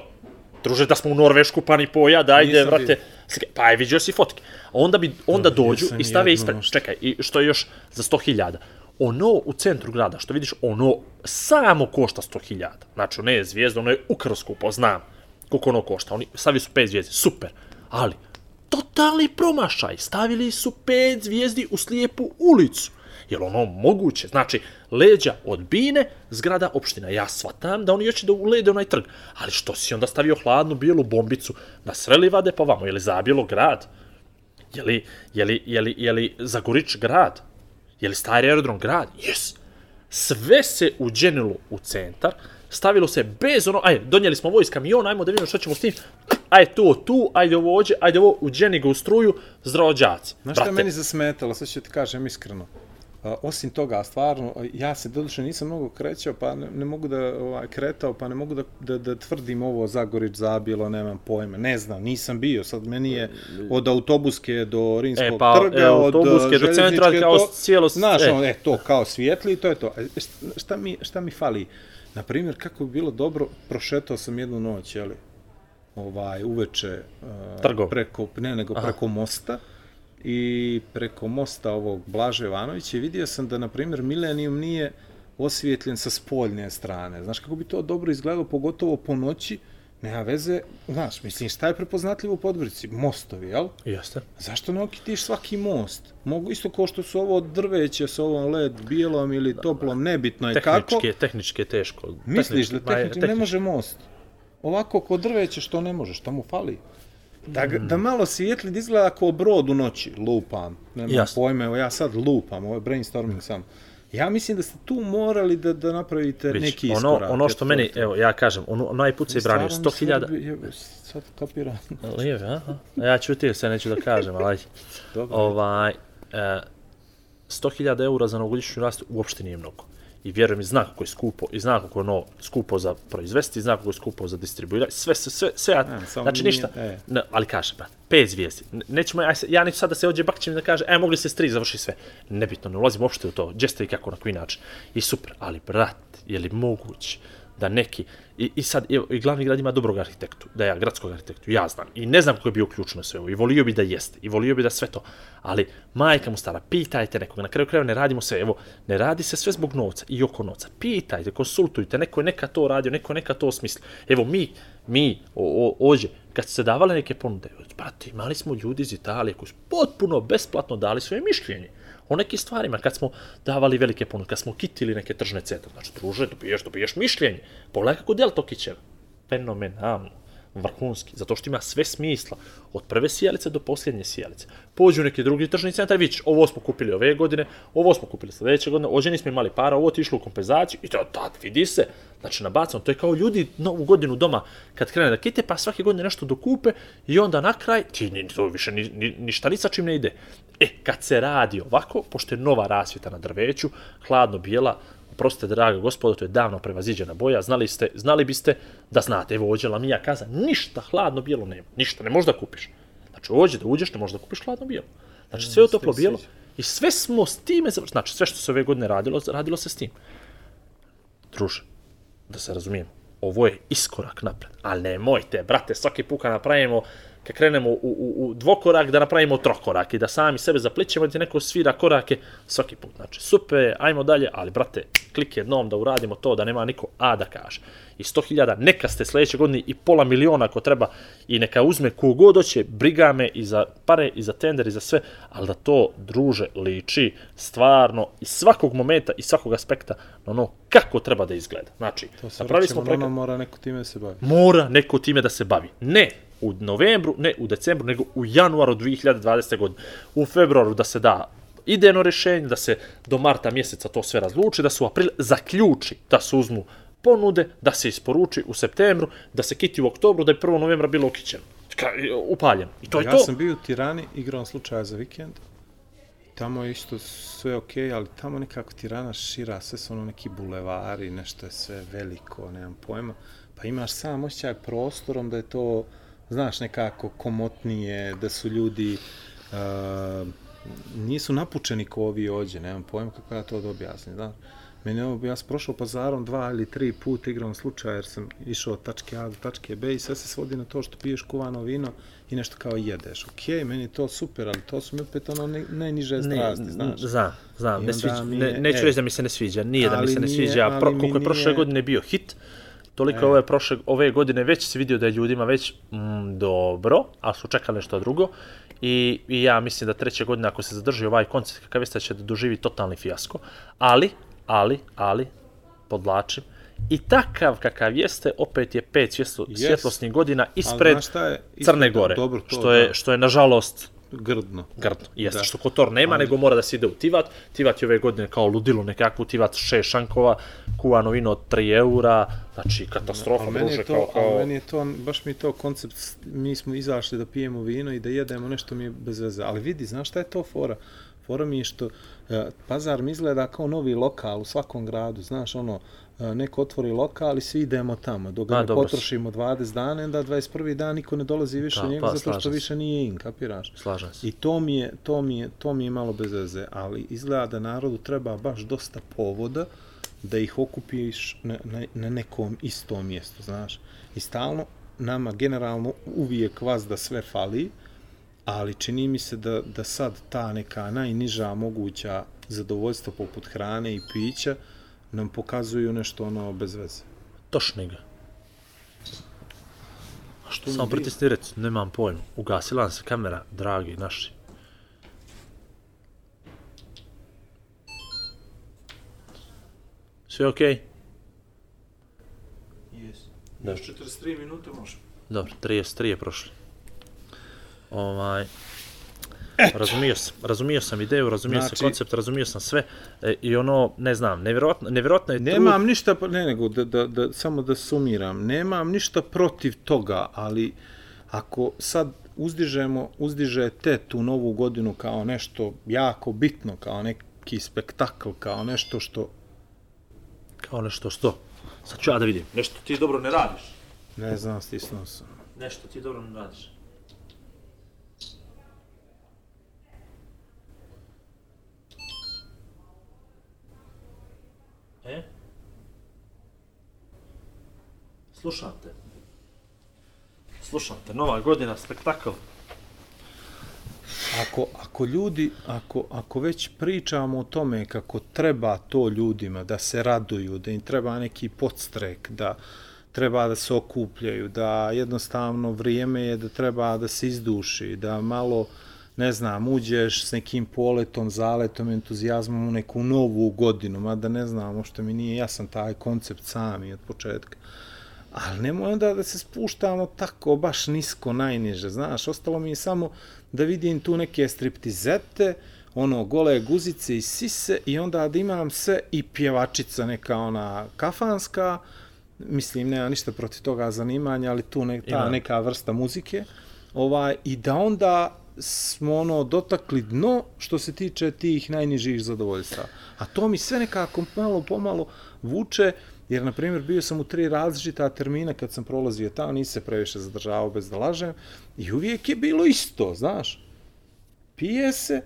Druže, da smo u Norvešku, pa ni poja, dajde, vrate. slike. Pa je vidio si fotke. A onda, bi, onda Vidio dođu i stave ispred, čekaj, i što je još za 100.000. Ono u centru grada, što vidiš, ono samo košta 100.000. Znači, ono je zvijezda, ono je ukro skupo, znam koliko ono košta. Oni stavili su pet zvijezdi, super. Ali, totalni promašaj. Stavili su pet zvijezdi u slijepu ulicu. Jel ono moguće? Znači, leđa od bine, zgrada opština. Ja shvatam da oni hoće da ulede onaj trg. Ali što si onda stavio hladnu bijelu bombicu na sve livade pa vamo? Je li grad? Je li, je li, je Zagorić grad? Je li stari aerodrom grad? Yes. Sve se uđenilo u centar, stavilo se bez ono, ajde, donijeli smo vojs kamion, ajmo da vidimo što ćemo s tim, ajde to tu, ajde ovo ođe, ajde ovo, uđeni ga u struju, zdravo đaci. Znaš šta meni zasmetalo, sad ću ti kažem iskreno. A, osim toga, stvarno, ja se doduše nisam mnogo krećao, pa ne, ne mogu da ovaj, kretao, pa ne mogu da, da, da tvrdim ovo Zagorić zabilo, nemam pojma. Ne znam, nisam bio. Sad meni je od autobuske do Rimskog E, pa, trga, e, od autobuske do centra, kao cijelo- Znaš, e. ono, e, to kao svijetli, to je to. E, šta, šta, mi, šta mi fali? Naprimjer, kako bi bilo dobro, prošetao sam jednu noć, jeli, ovaj, uveče, uh, preko, ne, nego preko mosta, i preko mosta ovog Blaže Jovanovića i vidio sam da, na primjer, Millennium nije osvijetljen sa spoljne strane. Znaš kako bi to dobro izgledalo, pogotovo po noći, nema veze, znaš, mislim, šta je prepoznatljivo u Podgorici? Mostovi, jel? Jeste. Zašto ne okitiš svaki most? Mogu isto kao što su ovo drveće s ovom led bijelom ili toplom, nebitno je kako. Tehnički, tehnički je teško. Misliš da je, tehnički ne može most? Ovako kod drveće što ne može, šta mu fali? Da, ga- da malo svijetli da izgleda kao brod u noći, lupam. Nemam Jasno. pojma, evo ja sad lupam, ovo je brainstorming sam. Ja mislim da ste tu morali da, da napravite Vidiš, neki ono, iskorak. ono što eto, meni, evo, ja kažem, ono, onaj put se je branio Stvarno 100.000... mi se odbi- je- Sad kapiram. Lijeve, aha. Ja ću ti, se neću da kažem, ali. Dobro. ovaj, e, 100.000 eura za novogodišnju rastu uopšte nije mnogo. I vjerujem i zna kako je skupo, i zna kako je ono skupo za proizvesti, i zna kako je skupo za distribuirati, sve, sve, sve, sve, A, samo znači ništa. e. Ali kažem, brate, pet zvijezdi. Ne- Nećemo, aj, se- ja neću sad da se ođe bakćem da kaže, e, mogli ste s tri, završi sve. Nebitno, ne ulazim uopšte u to, gdje ste i kako, na koji način. I super, ali, brat, je li moguće da neki, i, i sad, evo, i glavni grad ima dobrog arhitektu, da ja, gradskog arhitektu, ja znam, i ne znam ko je bio ključno sve ovo, i volio bi da jeste, i volio bi da sve to, ali majka mu stara, pitajte nekoga, na kraju krajeva ne radimo sve, evo, ne radi se sve zbog novca i oko novca, pitajte, konsultujte, neko je neka to radio, neko je neka to smislio, evo mi, mi, o, o, ođe, kad su se davale neke ponude, brate, imali smo ljudi iz Italije koji su potpuno besplatno dali svoje mišljenje, o nekim stvarima, kad smo davali velike ponude, kad smo kitili neke tržne centre, znači, druže, dobiješ, dobiješ mišljenje, pogledaj kako del to kićeva, fenomenalno, vrhunski, zato što ima sve smisla, od prve sjelice do posljednje sjelice. Pođu neki drugi tržni centar, vidiš, ovo smo kupili ove godine, ovo smo kupili sljedeće godine, ođe nismo imali para, ovo ti išlo u kompenzaciju, i to tad vidi se, znači nabacano, to je kao ljudi novu godinu doma, kad krene da kite, pa svake godine nešto dokupe, i onda na kraj, ti ni, to više ni, ni, ništa ni sa čim ne ide. E, kad se radi ovako, pošto je nova rasvjeta na drveću, hladno bijela, Prostite, draga gospodo, to je davno prevaziđena boja, znali, ste, znali biste da znate, evo ođe Lamija kaza, ništa hladno bijelo nema, ništa, ne možeš da kupiš. Znači, ođe da uđeš, ne možeš da kupiš hladno bijelo. Znači, sve je toplo bijelo i sve smo s time, znači, sve što se ove godine radilo, radilo se s tim. Druže, da se razumijemo, ovo je iskorak napred, ali nemojte, brate, svaki put kad napravimo, kad krenemo u, u, u dvokorak, da napravimo trokorak i da sami sebe zaplićemo, da ti neko svira korake svaki put. Znači, super, ajmo dalje, ali, brate, klik jednom da uradimo to, da nema niko A da kaže. I 100.000, neka ste sljedeće godine i pola miliona ako treba i neka uzme kogod hoće, briga me i za pare, i za tender, i za sve, ali da to, druže, liči stvarno iz svakog momenta i svakog aspekta na ono kako treba da izgleda. Znači, To se napravili smo projekat, mora neko time da se bavi. mora neko time da se bavi. Ne u novembru, ne u decembru, nego u januaru 2020. godine. U februaru da se da idejno rješenje, da se do marta mjeseca to sve razluči, da se u april zaključi, da se uzmu ponude, da se isporuči u septembru, da se kiti u oktobru, da je 1. novembra bilo ukićeno. Ka- Upaljeno. I to je ja to. sam bio u Tirani, igrao slučaja za vikend. Tamo je isto sve okej, ali tamo nekako Tirana šira, sve su ono neki bulevari, nešto je sve veliko, nemam pojma. Pa imaš sam osjećaj prostorom da je to, znaš, nekako komotnije, da su ljudi uh, nisu napučeni ko ovi ođe, nemam pojma kako ja to da objasnim, znaš. Meni je ovo, ja sam prošao pazarom dva ili tri puta igram slučaj jer sam išao od tačke A do tačke B i sve se svodi na to što piješ kuvano vino i nešto kao jedeš. Okej, meni je to super, ali to su mi opet ono ne, najniže strasti, znaš. Znam, znam, ne sviđa, mi ne, je- neću e. reći da mi se ne sviđa, nije da mi se ne sviđa, pro, koliko je prošle godine bio hit, toliko E. ove, prošle, ove godine već se vidio da je ljudima već mm, dobro, a su čekali nešto drugo. I, I ja mislim da treće godine, ako se zadrži ovaj koncept kakav jeste, će da doživi totalni fijasko. Ali, ali, ali, podlačim, i takav kakav jeste, opet je pet svjetlo, Yes. svjetlosnih godina Ali ispred je? Crne Gore, Dobro, to, što, je, da, što je nažalost grdno. grdno. Jeste, Da. što Kotor nema, Ali- nego mora da se ide u Tivat. Tivat je ove godine kao ludilo nekakvu, Tivat šest šankova, kuvano vino od 3 eura, znači katastrofa, Ali druže, kao, to, ali kao... meni je to, baš mi to koncept, mi smo izašli da pijemo vino i da jedemo nešto mi je bez veze. Ali vidi, znaš šta je to fora? Fora mi je što e, pazar mi izgleda kao novi lokal u svakom gradu, znaš, ono, neko otvori lokal i svi idemo tamo. Dok ga ne potrošimo 20 dana, onda 21. dan niko ne dolazi više Da, njega pa, zato što više nije in, kapiraš? Slažem se. I to mi je, to mi je, to mi je malo bez veze, ali izgleda da narodu treba baš dosta povoda da ih okupiš na, na, na nekom istom mjestu, znaš. I stalno nama generalno uvijek vas da sve fali, ali čini mi se da, da sad ta neka najniža moguća zadovoljstva poput hrane i pića nam pokazuju nešto ono bez veze. Tošni ga. A što mi Samo pritisni rec, nemam pojma. Ugasila nam se kamera, dragi naši. Sve okej? Yes. Da. 43 minute može. Dobro, 33 je prošlo. Ovaj, razumio sam, razumio sam ideju, razumio Znači- sam koncept, razumio sam sve e, i ono, ne znam, nevjerojatno, nevjerojatno je Nemam ništa, pro- ne nego, da, da, da, samo da sumiram, nemam ništa protiv toga, ali ako sad uzdižemo, uzdižete tu novu godinu kao nešto jako bitno, kao neki spektakl, kao nešto što, Kao nešto što? Sad ću ja da vidim. Nešto ti dobro ne radiš. ne znam, stisnuo sam. Nešto ti dobro ne radiš. E? Slušam te. Slušam te, nova godina, spektakl. Ako, ako ljudi, ako, ako već pričamo o tome kako treba to ljudima da se raduju, da im treba neki podstrek, da treba da se okupljaju, da jednostavno vrijeme je da treba da se izduši, da malo, ne znam, uđeš s nekim poletom, zaletom, entuzijazmom u neku novu godinu, mada ne znam, što mi nije jasan taj koncept sami od početka. Ali nemoj onda da se spuštamo tako baš nisko, najniže, znaš, ostalo mi je samo da vidim tu neke striptizete, ono, gole guzice i sise i onda da imam sve i pjevačica neka ona kafanska, mislim, nema ništa protiv toga zanimanja, ali tu ne, ta Ima. neka vrsta muzike, ovaj, i da onda smo ono dotakli dno što se tiče tih najnižih zadovoljstva. A to mi sve nekako malo pomalo vuče, jer na primjer bio sam u tri različita termina kad sam prolazio tamo, nisi se previše zadržavao bez da lažem, i uvijek je bilo isto, znaš. Pije se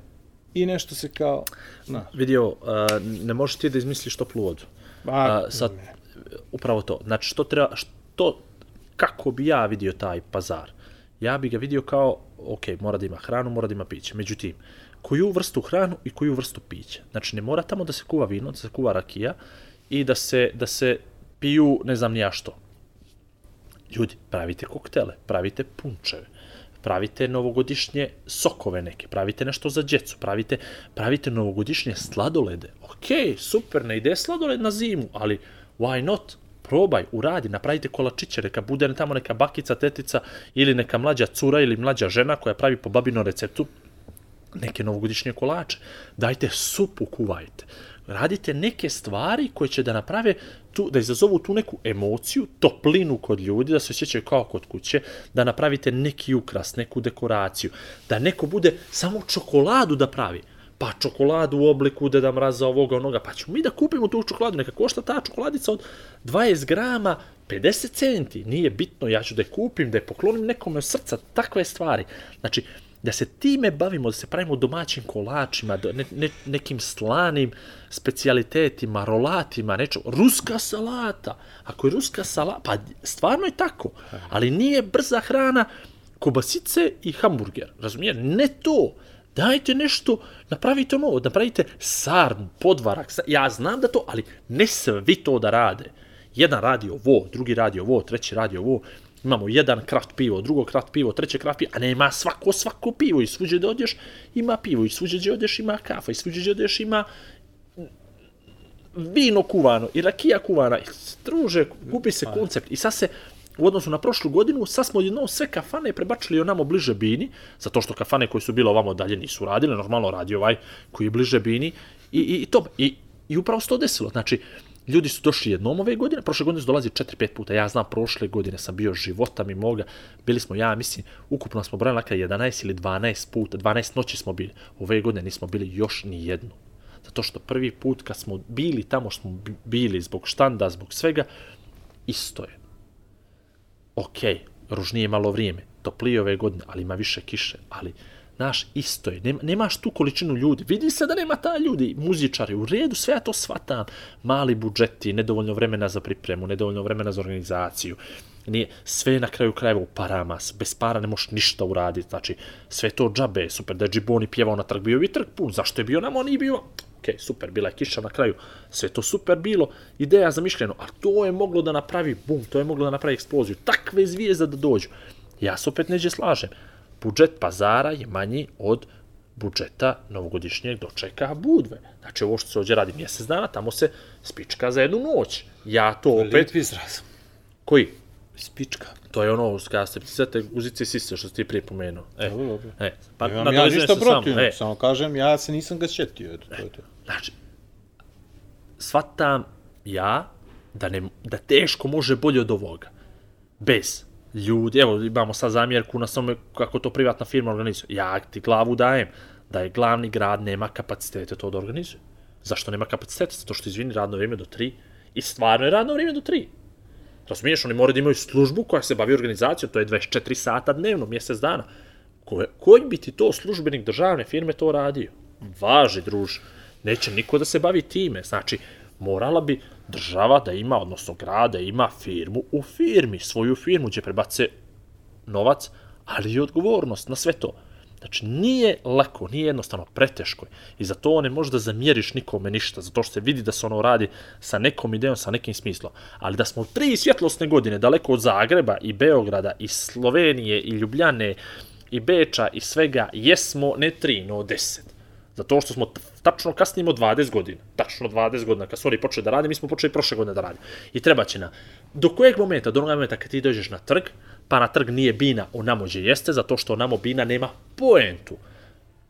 i nešto se kao, na, Vidio, a, ne možeš ti da izmisliš toplu vodu. ba, A, sad, upravo to. Znači, što treba, što, kako bi ja vidio taj pazar? Ja bi ga vidio kao, ok, mora da ima hranu, mora da ima piće. Međutim, koju vrstu hranu i koju vrstu pića. Znači, ne mora tamo da se kuva vino, da se kuva rakija i da se, da se piju ne znam ni ja što. Ljudi, pravite koktele, pravite punčeve, pravite novogodišnje sokove neke, pravite nešto za djecu, pravite, pravite novogodišnje sladolede. Ok, super, ne ide sladoled na zimu, ali why not? Probaj, uradi, napravite kolačiće, neka bude tamo neka bakica, tetica ili neka mlađa cura ili mlađa žena koja pravi po babinom receptu neke novogodišnje kolače. Dajte supu kuvajte. Radite neke stvari koje će da naprave tu, da izazovu tu neku emociju, toplinu kod ljudi, da se osjećaju kao kod kuće, da napravite neki ukras, neku dekoraciju, da neko bude samo čokoladu da pravi pa čokoladu u obliku Deda Mraza ovoga onoga, pa ćemo mi da kupimo tu čokoladu, neka košta ta čokoladica od 20 grama 50 centi, nije bitno, ja ću da je kupim, da je poklonim nekome od srca, takve stvari. Znači, da se time bavimo, da se pravimo domaćim kolačima, ne, ne, nekim slanim specijalitetima, rolatima, nečo, ruska salata. Ako je ruska salata, pa stvarno je tako, ali nije brza hrana kobasice i hamburger, razumije? Ne to. Dajte nešto, napravite novo, napravite sarmu, podvarak, ja znam da to, ali ne svi to da rade. Jedan radi ovo, drugi radi ovo, treći radi ovo, imamo jedan kraft pivo, drugo kraft pivo, treće kraft pivo, a nema svako svako pivo i svuđe da odeš ima pivo i svuđe da odeš ima kafa i svuđe da odeš ima vino kuvano i rakija kuvana. Druže, gubi se koncept. I sad se, u odnosu na prošlu godinu, sad smo jedno sve kafane prebačili onamo bliže Bini, zato što kafane koje su bile ovamo dalje nisu radile, normalno radi ovaj koji je bliže Bini i, i, i to. I, I upravo se to desilo. Znači, ljudi su došli jednom ove godine, prošle godine su dolazi 4-5 puta. Ja znam, prošle godine sam bio života mi moga. Bili smo, ja mislim, ukupno smo brojali neka 11 ili 12 puta, 12 noći smo bili. Ove godine nismo bili još ni jednu. Zato što prvi put kad smo bili tamo smo bi- bili zbog štanda, zbog svega, isto je. Ok, ružnije je malo vrijeme, toplije ove godine, ali ima više kiše, ali Znaš, isto je, nema, nemaš tu količinu ljudi, vidi se da nema ta ljudi, muzičari, u redu, sve ja to shvatam, mali budžeti, nedovoljno vremena za pripremu, nedovoljno vremena za organizaciju, nije, sve na kraju krajeva u parama, bez para ne možeš ništa uraditi, znači, sve to džabe, super, da je Džiboni pjevao na trg, bio bi trg pun, zašto je bio nam, on nije bio, super, bila je kiša na kraju, sve to super bilo, ideja zamišljeno, a to je moglo da napravi bum, to je moglo da napravi eksploziju, takve zvijezde da dođu. Ja se opet neđe slažem, budžet pazara je manji od budžeta novogodišnjeg dočeka Budve. Znači ovo što se ovdje radi mjesec dana, tamo se spička za jednu noć. Ja to opet... Lijep izraz. Koji? Spička. To je ono, ste sve guzice i sise što ti prije pomenuo. E, Dobro, dobro. e, pa Nemam ja ništa se samo, protiv, e, samo kažem, ja se nisam ga sjetio, eto, to je to. Znači, shvatam ja da, ne, da teško može bolje od ovoga. Bez ljudi, evo imamo sad zamjerku na samo kako to privatna firma organizuje. Ja ti glavu dajem da je glavni grad nema kapacitete to da organizuje. Zašto nema kapacitete? Zato što izvini radno vrijeme do 3 i stvarno je radno vrijeme do 3. Razumiješ, oni moraju da imaju službu koja se bavi organizacijom, to je 24 sata dnevno, mjesec dana. Ko, koji bi ti to službenik državne firme to radio? Važi, druž. Neće niko da se bavi time. Znači, morala bi država da ima, odnosno grad da ima firmu u firmi, svoju firmu gdje prebace novac, ali i odgovornost na sve to. Znači, nije lako, nije jednostavno, preteško je. I za to ne možeš da zamjeriš nikome ništa, zato što se vidi da se ono radi sa nekom idejom, sa nekim smislom. Ali da smo tri svjetlosne godine daleko od Zagreba i Beograda i Slovenije i Ljubljane i Beča i svega, jesmo ne tri, no deset. Zato što smo tačno kasnimo 20 godina. Tačno 20 godina. Kad su oni počeli da rade, mi smo počeli prošle godine da radimo. I treba će na... Do kojeg momenta? Do onog momenta kad ti dođeš na trg, pa na trg nije bina onamo gdje jeste, zato što onamo bina nema poentu.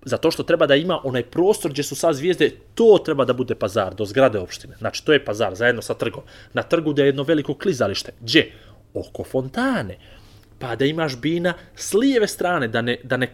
Zato što treba da ima onaj prostor gdje su sad zvijezde, to treba da bude pazar, do zgrade opštine. Znači, to je pazar, zajedno sa trgom. Na trgu da je jedno veliko klizalište. Gdje? Oko fontane. Pa da imaš bina s lijeve strane, da ne, da ne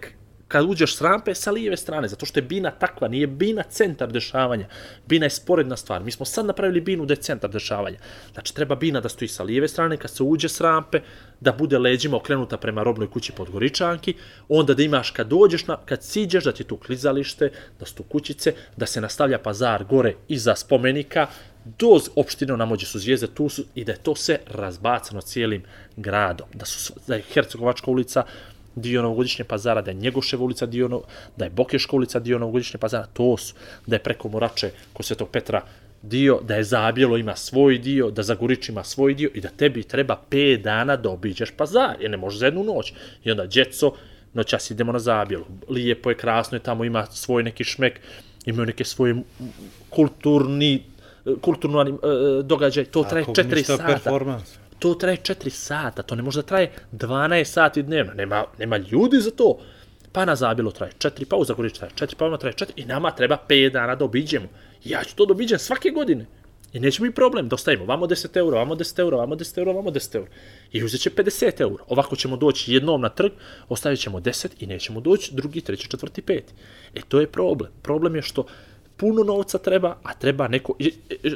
kad uđeš s rampe sa lijeve strane, zato što je bina takva, nije bina centar dešavanja. Bina je sporedna stvar. Mi smo sad napravili binu da je centar dešavanja. Znači, treba bina da stoji sa lijeve strane, kad se uđe s rampe, da bude leđima okrenuta prema robnoj kući Podgoričanki, onda da imaš kad dođeš, na, kad siđeš, da ti tu klizalište, da su tu kućice, da se nastavlja pazar gore iza spomenika, do opštine namođe su zvijezde, tu su, i da je to sve razbacano cijelim gradom. Da, su, da je Hercegovačka ulica dio novogodišnje pazara, da je Njegoševa ulica dio, no, da je Bokeška ulica dio novogodišnje pazara, to su, da je preko Morače kod Svetog Petra dio, da je Zabjelo ima svoj dio, da Zagorič ima svoj dio i da tebi treba 5 dana da obiđeš pazar, jer ne možeš za jednu noć. I onda djeco, noćas idemo na Zabjelo, lijepo je, krasno je, tamo ima svoj neki šmek, imaju neke svoje kulturni kulturno anim, e, događaj, to traje 4 sata. performans. To traje 4 sata, to ne može da traje 12 sati dnevno, nema, nema ljudi za to. Pa na zabilo traje 4, pa u Zagoriču traje 4, pa ono traje 4 i nama treba 5 dana da obiđemo. Ja ću to da obiđem svake godine. I neće mi problem da ostavimo vamo 10 eura, vamo 10 eura, vamo 10 eura, vamo 10 eura. I uzet će 50 eura. Ovako ćemo doći jednom na trg, ostavit ćemo 10 i nećemo doći drugi, treći, četvrti, peti. E to je problem. Problem je što puno novca treba, a treba neko...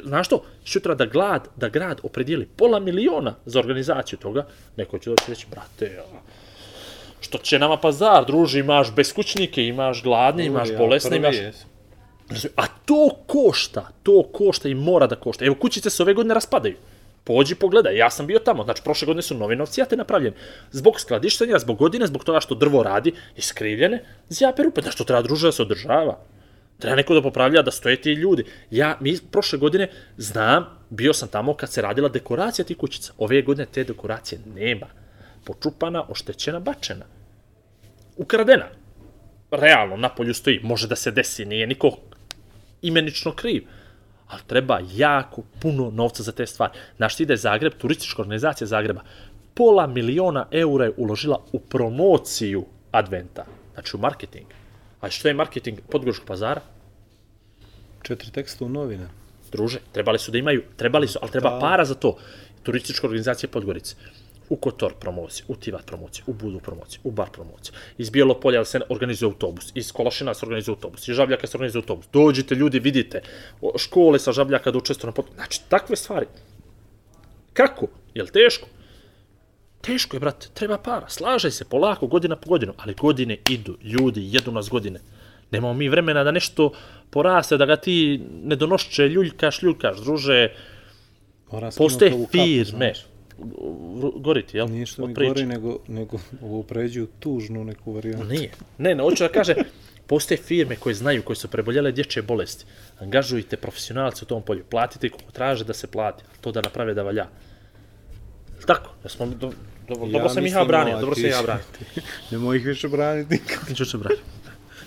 Znaš što? Sutra da glad, da grad opredijeli pola miliona za organizaciju toga, neko će doći reći, brate, što će nama pazar, druži, imaš beskućnike, imaš gladne, imaš bolesne, imaš... A to košta, to košta i mora da košta. Evo, kućice se ove godine raspadaju. Pođi pogledaj, ja sam bio tamo, znači prošle godine su nove novcijate napravljene. Zbog skladištenja, zbog godine, zbog toga što drvo radi, iskrivljene, zjape rupe, znači to treba druže da se održava. Treba neko da popravlja, da stoje ti ljudi. Ja, mi prošle godine, znam, bio sam tamo kad se radila dekoracija tih kućica. Ove godine te dekoracije nema. Počupana, oštećena, bačena. Ukradena. Realno, na polju stoji, može da se desi, nije niko imenično kriv. Ali treba jako puno novca za te stvari. Znaš ti da je Zagreb, turistička organizacija Zagreba, pola miliona eura je uložila u promociju adventa. Znači u marketing. A što je marketing Podgoričkog pazara? Četiri teksta u novine. Druže, trebali su da imaju, trebali su, ali treba Da. para za to. Turistička organizacija Podgorice. U Kotor promocije, u Tivat promocije, u Budu promocije, u Bar promocije. Iz Bijelopolja se organizuje autobus, iz Kolašina se organizuje autobus, iz Žabljaka se organizuje autobus. Dođite ljudi, vidite, škole sa Žabljaka da učestvuju na pot... Znači, takve stvari. Kako? Jel teško? Teško je, brate, treba para. Slažaj se, polako, godina po godinu, ali godine idu, ljudi, jedu nas godine. Nemamo mi vremena da nešto poraste, da ga ti ne donošće, ljuljkaš, ljuljkaš, druže. Moram skinuti Postoje kapu, firme. znaš. Goriti, jel? Nije što mi gori, nego, nego ovo pređu tužnu neku varijantu. Nije. Ne, ne, hoću da kaže, postoje firme koje znaju, koje su preboljele dječje bolesti. Angažujte profesionalce u tom polju. Platite koliko traže da se plati. To da naprave da valja. Tako, ja smo, do, do, dobro sam ih ja branio, dobro sam ja branio. Nemoj ih više braniti. Ti ću se braniti.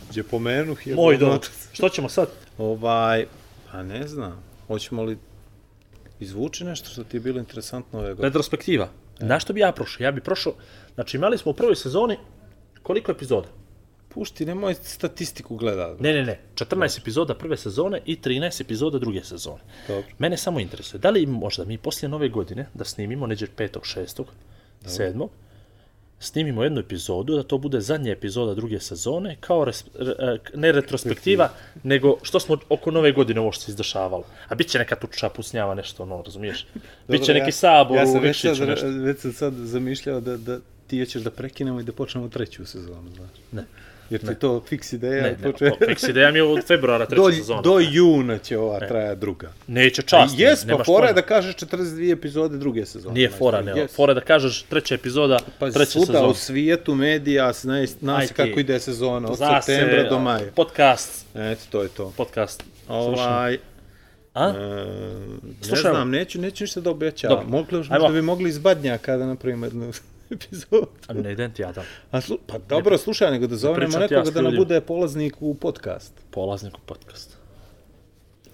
Gdje pomenu je Moj dom. Što ćemo sad? Ovaj, pa ne znam, hoćemo li izvući nešto što ti je bilo interesantno ove godine? Retrospektiva. Na što bi ja prošao? Ja bi prošao, znači imali smo u prvoj sezoni koliko epizoda? Pušti, nemoj statistiku gledati. Ne, ne, ne. 14 epizoda prve sezone i 13 epizoda druge sezone. Dobro. Mene samo interesuje, da li možda mi poslije nove godine da snimimo neđe 5. 6. 7. snimimo jednu epizodu, da to bude zadnja epizoda druge sezone, kao res, re, e, ne retrospektiva, nego što smo oko nove godine ovo što se izdešavalo. A bit će neka tuča pusnjava nešto, ono, razumiješ? Bit će Dobro, neki sabor ja u sam već, sad, nešto. već sam sad zamišljao da, da ti hoćeš da prekinemo i da počnemo treću sezonu, znaš. Ne. Jer ti je to fiks ideja. Ne, ne, poče- fiks ideja mi je od februara treća do, sezona. do juna će ova traja druga. Neće čast. jes, pa fora je da kažeš 42 epizode druge sezone. Nije fora, ne. jes. Fora da kažeš treća epizoda, Pa treća svuda sezona. u svijetu medija zna, zna se kako ide sezona, od Zna se, septembra do maja. Podcast, Eto, to je to. podcast. Ovaj, A? e, ne Slušaj, znam, neću, neću ništa da obećavam. Mogli, Ajmo. da bi mogli iz Badnjaka da napravimo jednu epizodu. A ne idem ti ja tamo. A slu, pa dobro, slušaj, nego da zovemo ja nekoga s da nam bude polaznik u podcast. Polaznik u podcast.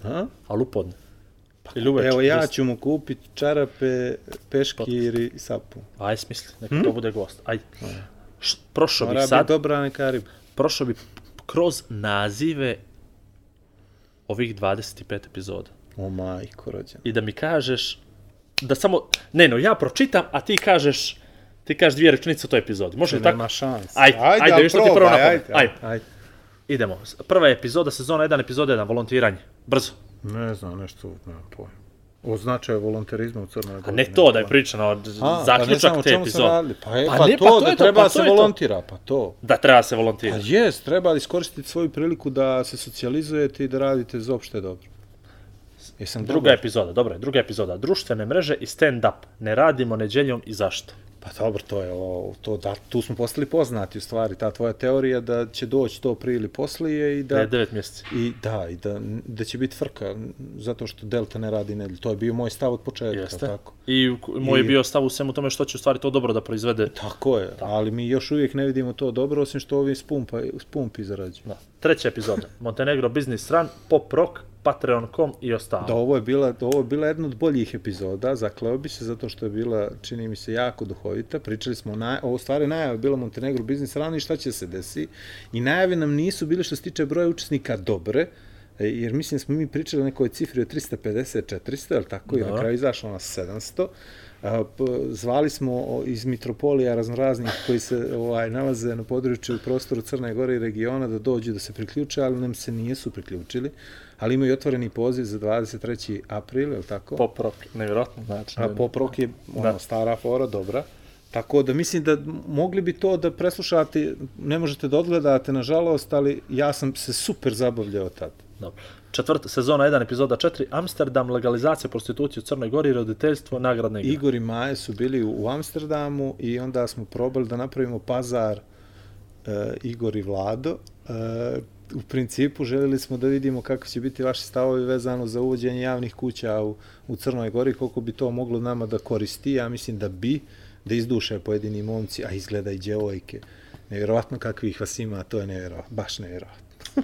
A? Ali upodne. Ili uveče. Evo, ja ću mu kupiti čarape, peškir i sapu. Aj, smisli, neka to bude gost. Aj. Prošao Hm? Mora bih biti sad, dobra neka riba. prošao bih kroz nazive ovih 25 epizoda. O majko, rođen. I da mi kažeš, da samo, ne no, ja pročitam, a ti kažeš, ti kažeš dvije rečenice o toj epizodi. Može li tako? Nema šans. Ajde, ajde, ali još što ti prvo probaj, na pamet. ajde, Ajde. ajde. Idemo. Prva epizoda, sezona 1, epizoda 1, volontiranje. Brzo. Ne znam, nešto, nemam pojma. O značaju volonterizma u Crnoj A Gori. ne to da je pričano, A, pa zaključak te epizode. Pa, je, Pa pa, ne, to, pa to da je to, treba pa se je volontira, pa to. Da treba se Pa volontirati. jes, treba iskoristiti svoju priliku da se socijalizujete i da radite za opšte dobro. Jesam Druga dobar? epizoda, dobro je, druga epizoda. Društvene mreže i stand-up. Ne radimo neđeljom i zašto? Pa dobro, to je ovo, to, da, tu smo postali poznati u stvari, ta tvoja teorija da će doći to prije ili poslije i Da. je devet mjeseci. I da, i da, da će biti frka, zato što Delta ne radi nedelju. To je bio moj stav od početka, Jeste. tako? I moj je I- bio stav u svemu tome što će u stvari to dobro da proizvede. Tako je, ali mi još uvijek ne vidimo to dobro, osim što ovi spumpa, spumpi zarađuju. Da. Treća epizoda. Montenegro Business Run, Pop Rock, Patreon.com i ostalo. Da, ovo je bila, da ovo je bila jedna od boljih epizoda, zakleo bi se zato što je bila, čini mi se, jako duhovita. Pričali smo, o ovo u stvari najava je bila Montenegro Business Run i šta će se desi. I najave nam nisu bile što se tiče broja učesnika dobre, e, jer mislim da smo mi pričali o nekoj cifri od 350-400, je li tako? I na Dobro. kraju izašlo na 700. Zvali smo iz Mitropolija raznoraznih koji se ovaj nalaze na području prostoru Crne Gore i regiona da dođu da se priključe, ali nam se nisu priključili. Ali imaju otvoreni poziv za 23. april, je li tako? Pop Rock, nevjerojatno znači. A pop rock je ono, Da. stara fora, dobra. Tako da mislim da mogli bi to da preslušate, ne možete da odgledate nažalost, ali ja sam se super zabavljao tad. Dobro. Četvrta sezona 1, epizoda 4, Amsterdam, legalizacija prostitucije u Crnoj Gori, roditeljstvo, nagradna igra. Igor i Maje su bili u Amsterdamu i onda smo probali da napravimo pazar e, Igor i Vlado. E, u principu željeli smo da vidimo kako će biti vaši stavovi vezano za uvođenje javnih kuća u, u Crnoj Gori, koliko bi to moglo nama da koristi. Ja mislim da bi, da izduše pojedini momci, a izgleda i djevojke. Nevjerovatno kakvih vas ima, to je nevjerovatno, baš nevjerovatno.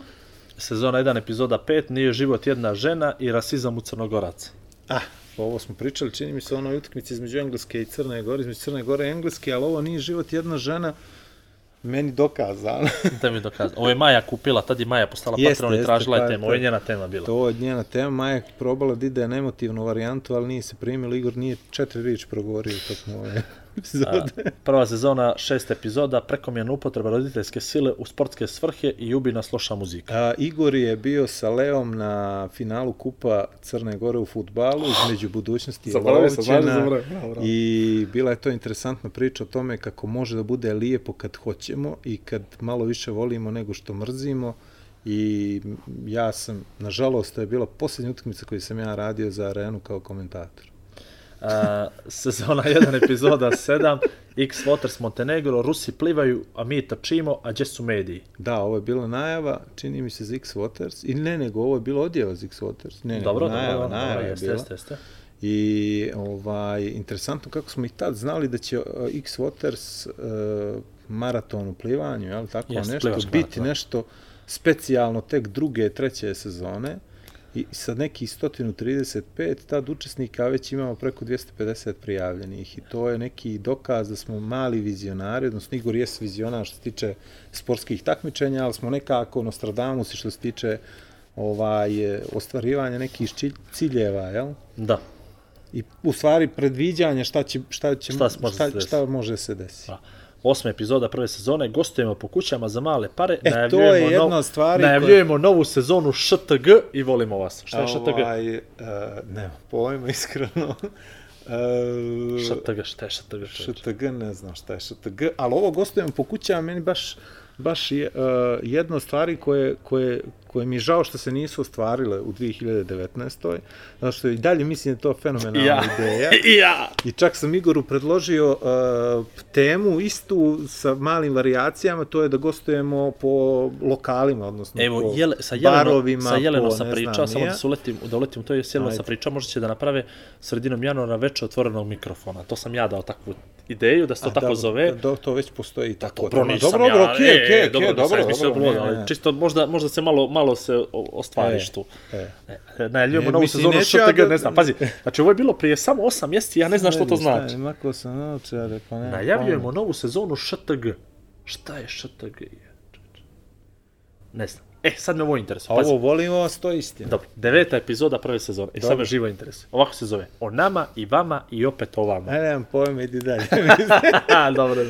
Sezona 1, epizoda 5, nije život jedna žena i rasizam u Crnogoraca. Ah, ovo smo pričali, čini mi se onoj utakmici između Engleske i Crne Gore, između Crne Gore i Engleske, ali ovo nije život jedna žena, meni dokazano. Da mi dokazam. Ovo je Maja kupila, tad je Maja postala Jeste, Patreon i tražila je pa- temu. Ovo je njena tema bila. to je njena tema, Maja probala da ide na emotivnu varijantu, ali nije se primila, Igor nije četiri riječi progovorio tokom ove epizode. A, Prva sezona, šest epizoda, prekomjerna upotreba roditeljske sile u sportske svrhe i ubi nas loša muzika. A, Igor je bio sa Leom na finalu Kupa Crne Gore u futbalu između budućnosti i Lovćena. I bila je to interesantna priča o tome kako može da bude lijepo kad hoćemo i kad malo više volimo nego što mrzimo. I ja sam, nažalost, to je bila posljednja utakmica koju sam ja radio za arenu kao komentator. A, sezona 1, epizoda 7, X Waters Montenegro, Rusi plivaju, a mi trčimo, a gdje su mediji? Da, ovo je bila najava, čini mi se, za X Waters. I ne, nego ovo je bilo odjeva za X Waters. Ne, Dobro, nego najava, dobro, najava dobro, je jeste, bila. jeste, jeste. I ovaj, interesantno kako smo i tad znali da će uh, X Waters uh, maraton u plivanju, jel tako, Jeste, nešto, biti maraton. nešto specijalno tek druge, treće sezone. I sad nekih 135, tad učesnika već imamo preko 250 prijavljenih i to je neki dokaz da smo mali vizionari, odnosno Igor jes vizionar što se tiče sportskih takmičenja, ali smo nekako Nostradamus što se tiče ovaj, ostvarivanja nekih ciljeva, jel? Da. I u stvari predviđanje šta će, šta će, Šta šta, šta može se desiti. Da. Osma epizoda prve sezone, gostujemo po kućama za male pare, E, to je jedna nov- stvari najavljujemo novu sezonu ŠTG i volimo vas. Šta je ŠTG? Ovaj, uh, nema pojma, iskreno. Uh, ŠTG, šta je ŠTG? ŠTG, ne znam šta je ŠTG, ali ovo gostujem po kućama, meni baš, baš je, uh, jedna od stvari koje, koje, koje mi je žao što se nisu ostvarile u 2019. Zato što i dalje mislim da je to fenomenalna Ja. ideja. Ja. I čak sam Igoru predložio uh, temu istu sa malim variacijama, to je da gostujemo po lokalima, odnosno Evo, po jele, sa Jeleno, barovima, sa Jeleno po, ne pričao, znam samo da ja. se uletim, da uletim, to je Jeleno Ajde. sam pričao, možda će da naprave sredinom januara veče otvorenog mikrofona. To sam ja dao takvu ideju, da se to A, tako dobro, zove. Do, to već postoji tako. Dobro, nisam dobro, ja, dobro, okej, e, okej, dobro, okej, dobro, sad mislio dobro, bilo, ne, ali ne. čisto možda, možda se malo, se ostvariš E, tu. e. Najavljujemo novu sezonu ŠTG, da- ne znam, pazi, znači ovo je bilo prije samo 8 mjeseci, ja ne znam što to znači. Mako sam naučare, pa ne. Najavljujemo novu sezonu ŠTG. Šta je ŠTG? Ne znam. E, sad me ovo interesuje. Pazi. ovo volimo, vas, to istina. Dobro, deveta epizoda prve sezone. I sad me živo interesuje. Ovako se zove. O nama i vama i opet o vama. Ne, nemam pojma, idi dalje. Dobro.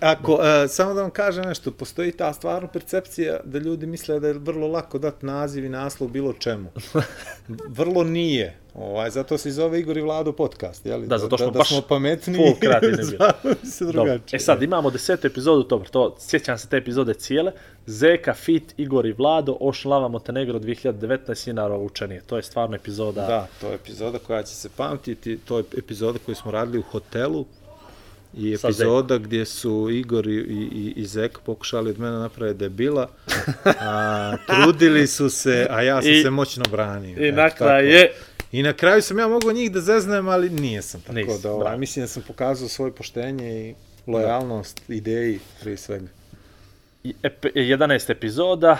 Ako, uh, samo da vam kažem nešto, postoji ta stvarno percepcija da ljudi misle da je vrlo lako dati naziv i naslov bilo čemu. Vrlo nije. Ovaj, zato se i zove Igor i Vlado podcast, jeli? Da, zato što da, da baš smo pametniji. full kreativni bili. se drugačije. E sad, imamo desetu epizodu, dobro, to, sjećam se te epizode cijele. Zeka, Fit, Igor i Vlado, Ocean Lava Montenegro 2019, Inarova učenije. To je stvarno epizoda. Da, to je epizoda koja će se pamtiti, to je epizoda koju smo radili u hotelu i epizoda gdje su Igor i, i, i Zek pokušali od mene napraviti debila, a, trudili su se, a ja sam I- se moćno branio. I na kraju je... I na kraju sam ja mogao njih da zeznem, ali nije sam tako Nisi, da, ovaj, mislim da sam pokazao svoje poštenje i lojalnost ideji prije svega. i ep- 11 epizoda,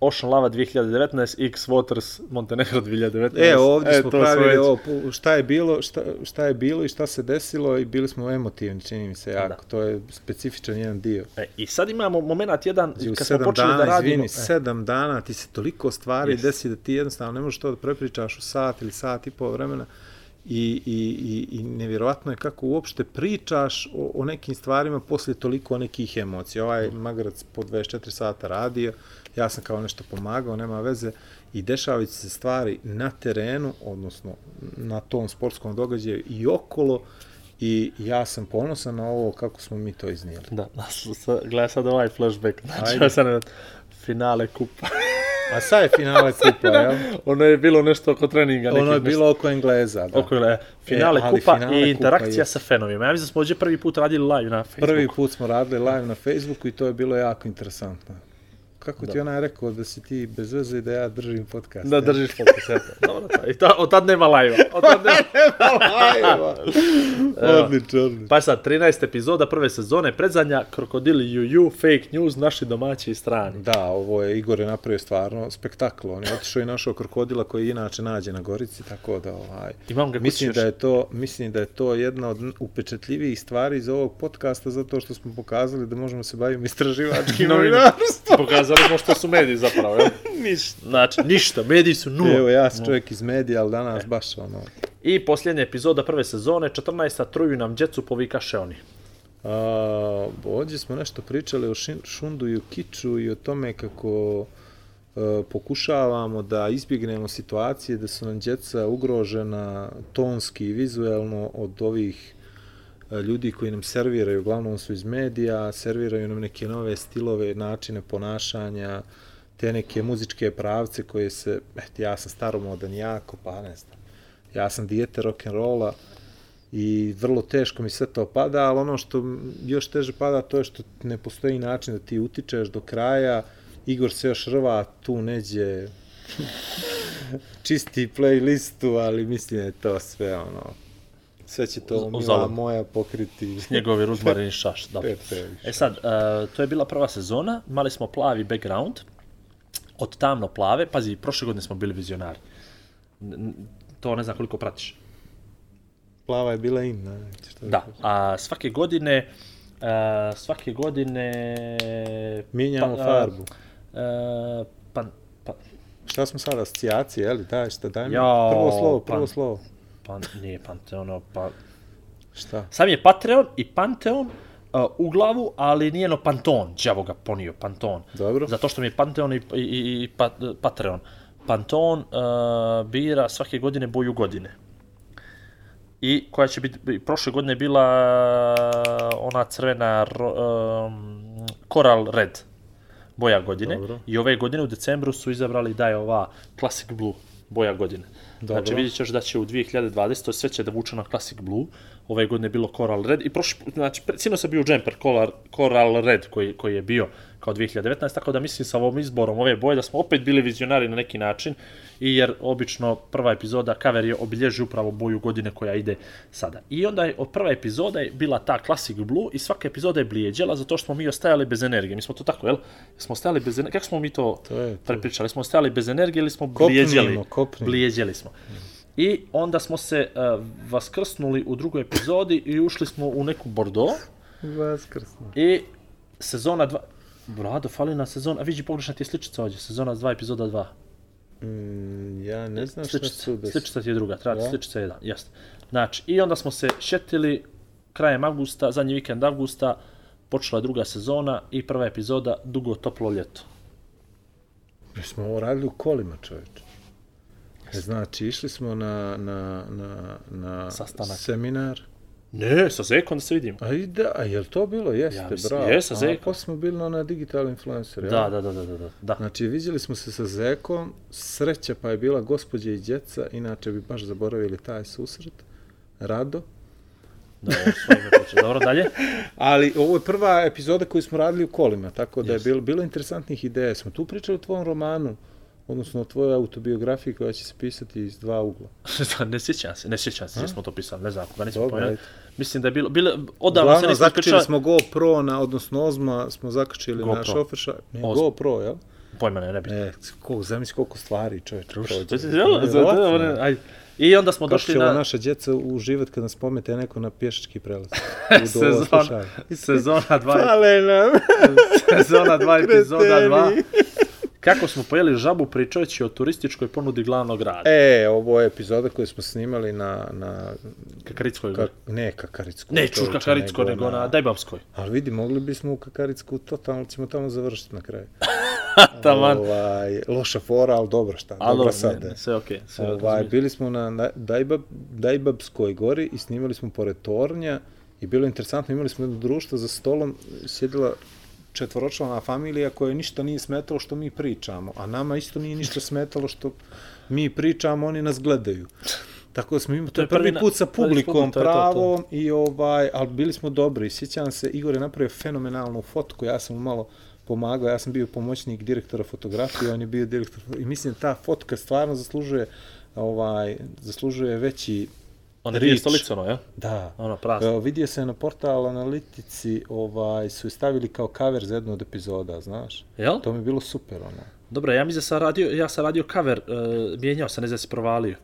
Ocean Lava 2019, X Waters Montenegro 2019. E, ovdje E, smo pravili već- ovo, šta je bilo, šta, šta je bilo i šta se desilo i bili smo emotivni, čini mi se jako. Da. To je specifičan jedan dio. E, I sad imamo moment jedan, I kad smo počeli dana, da radimo... izvini, e, sedam dana ti se toliko stvari Jest. desi da ti jednostavno ne možeš to da prepričaš u sat ili sat i pol vremena. I, i, i, i nevjerovatno je kako uopšte pričaš o, o nekim stvarima poslije toliko nekih emocija. Ovaj magarac po 24 sata radio, ja sam kao nešto pomagao, nema veze, i dešavaju se stvari na terenu, odnosno na tom sportskom događaju i okolo, i ja sam ponosan na ovo kako smo mi to iznijeli. Da, da, gledaj sad ovaj flashback. Znači, Ajde. sad finale kupa. A sad je finale kupa, jel? ono je bilo nešto oko treninga. Ono je bilo oko Engleza, da. Oko je finale E, kupa finale i kupa interakcija je- sa fenovima. Ja mislim da smo ovdje prvi put radili live na Facebooku. Prvi put smo radili live na Facebooku i to je bilo jako interesantno. Kako ti onaj rekao da si ti bez veze i da ja držim podcast? Da držiš fokus, eto. Dobro, to. I ta, od tad nema live Od tad nema... odlično, odlično. Pa sad, 13 epizoda prve sezone, predzanja, Krokodili Juju, Fake News, naši domaći i strani. Da, ovo je, Igor je napravio stvarno spektakl. On je otišao i našao krokodila koji inače nađe na Gorici, tako da ovaj... Imam ga Mislim da je to mislim da je to jedna od upečatljivijih stvari iz ovog podcasta zato što smo pokazali da možemo se baviti istraživačkim novinarstvom. Pokazali smo što su mediji zapravo, jel? Ništa. Znači, ništa, mediji su nula. Evo ja sam čovjek iz medija, ali danas baš ono I posljednja epizoda prve sezone, 14. truju nam djecu povikaše oni. A, ovdje smo nešto pričali o šin, Šundu i o Kiču i o tome kako e, pokušavamo da izbjegnemo situacije da su nam djeca ugrožena tonski i vizuelno od ovih e, ljudi koji nam serviraju, uglavnom su iz medija, serviraju nam neke nove stilove, načine ponašanja, te neke muzičke pravce koje se, eto, ja sam staromodan jako, pa ne znam, ja sam dijete rock'n'rolla, i vrlo teško mi sve to pada, ali ono što još teže pada to je što ne postoji način da ti utičeš do kraja, Igor se još rva tu neđe čisti playlistu, ali mislim da je to sve ono, sve će to mila moja pokriti. Njegovi ruzmarin šaš, da. E sad, uh, to je bila prva sezona, imali smo plavi background, od tamno plave, pazi, prošle godine smo bili vizionari. To ne znam koliko pratiš. Plava je bila in, ne? Šta Da, a svake godine, a, svake godine... Mijenjamo pa, a, farbu. a, pa, pa, Šta smo sada, asocijacije, je li? Daj, šta, daj mi Jao, prvo slovo, prvo pa- slovo. Pa nije Panteon, pa... Šta? Sam je Patreon i Panteon uh, u glavu, ali nije no Panton, đavo ga ponio, Panton. Dobro. Zato što mi je Panteon i, i, i, pa, Patreon. Panton uh, bira svake godine boju godine. I koja će biti, prošle godine je bila ona crvena um, Coral Red boja godine. Dobro. I ove godine u decembru su izabrali da je ova Classic Blue boja godine. Dobro. Znači vidjet ćeš da će u 2020. sve će da vuče na Classic Blue. Ove godine je bilo Coral Red i prošli, znači sinoć je bio Jumper Coral, Coral Red koji, koji je bio kao 2019, tako da mislim sa ovom izborom ove boje da smo opet bili vizionari na neki način i jer obično prva epizoda cover je obilježi upravo boju godine koja ide sada. I onda je od prva epizoda je bila ta Classic Blue i svaka epizoda je blijeđela zato što smo mi ostajali bez energije. Mi smo to tako, jel? Smo ostajali bez energije. Kako smo mi to, To je to. prepričali? Smo ostajali bez energije ili smo Kopnimo, blijeđeli? kopnimo. Blijeđeli smo. I onda smo se uh, vaskrsnuli u drugoj epizodi i ušli smo u neku Bordeaux Vaskrsno. i sezona 2... Brado, fali na sezona... A vidi, pogrešna ti je sličica ovdje. Sezona 2, epizoda 2. Mm, ja ne znam šta Sličica, su da sličica ti je druga, treba Da. sličica jedan, jeste. Znači, i onda smo se šetili krajem avgusta, zadnji vikend avgusta, počela druga sezona i prva epizoda Dugo toplo ljeto. Mi smo ovo radili u kolima, čovječe. Znači, išli smo na, na, na, na Sastanak. seminar. Ne, sa Zekom da se vidim. A i da, a je li to bilo? Jeste, Ja mislim, bravo. jes, sa A Zekom. posle smo bili na digital influencer, jel? Da, da, da, da, da, da. da. Znači, vidjeli smo se sa Zekom, sreća pa je bila gospođa i djeca, inače bi baš zaboravili taj susret. Rado. da. Dobro, dalje. Ali ovo je prva epizoda koju smo radili u kolima, tako da je bilo, bilo interesantnih ideja. Smo tu pričali o tvojom romanu, odnosno o tvojoj autobiografiji koja će se pisati iz dva ugla. ne sjećam se, ne sjećam se smo to pisali, ne znam, ako ga nismo Dobro, spomenuli. ajde. Mislim da je bilo, bilo odavno se Uglavnom, nismo zakačili smo GoPro, na, odnosno Ozma smo zakačili na GoPro. šoferša. Ne, Ozma. GoPro, jel? Pojma ne, ne bi. E, koliko, zamisli koliko stvari da, one- ajde. I onda smo Kako došli će ova na naša djeca uživat kad nas pomete neko na pješački prelaz? sezona, sezona 2, Fale nam. sezona 2, epizoda 2. Kako smo pojeli žabu pričajući o turističkoj ponudi glavnog grada. E, ovo je epizoda koju smo snimali na, na Kakarickoj ka, ne Kakaricku. Ne, čovječe, Kakaricko, nego na Dajbavskoj. Ali vidi, mogli bismo u Kakaricku, totalno ćemo tamo završiti na kraju. Taman. Ovaj, loša fora, ali dobro šta, Ali dobro, sad. ne, sve okej. sve Ovaj, bili smo na na Dajbab, Dajbabskoj gori i snimali smo pored tornja i bilo je interesantno, imali smo jedno društvo za stolom, sjedila četvoročlana familija koja ništa nije smetalo što mi pričamo, a nama isto nije ništa smetalo što mi pričamo, oni nas gledaju. Tako da smo imali, to je prvi put sa publikom publik, to je to, to. pravom i ovaj, ali bili smo dobri. Sjećam se, Igor je napravio fenomenalnu fotku, ja sam mu malo pomagao, ja sam bio pomoćnik direktora fotografije, on je bio direktor i mislim da ta fotka stvarno zaslužuje ovaj zaslužuje veći On je stolica, ono, ja? Da. Ono, prazno. Evo, vidio se na portal Analitici, ovaj, su stavili kao cover za jednu od epizoda, znaš? Jel? To mi je bilo super, ono. Dobro, ja mislim da sam radio, ja sam radio cover, uh, mijenjao sam, ne znam da si provalio.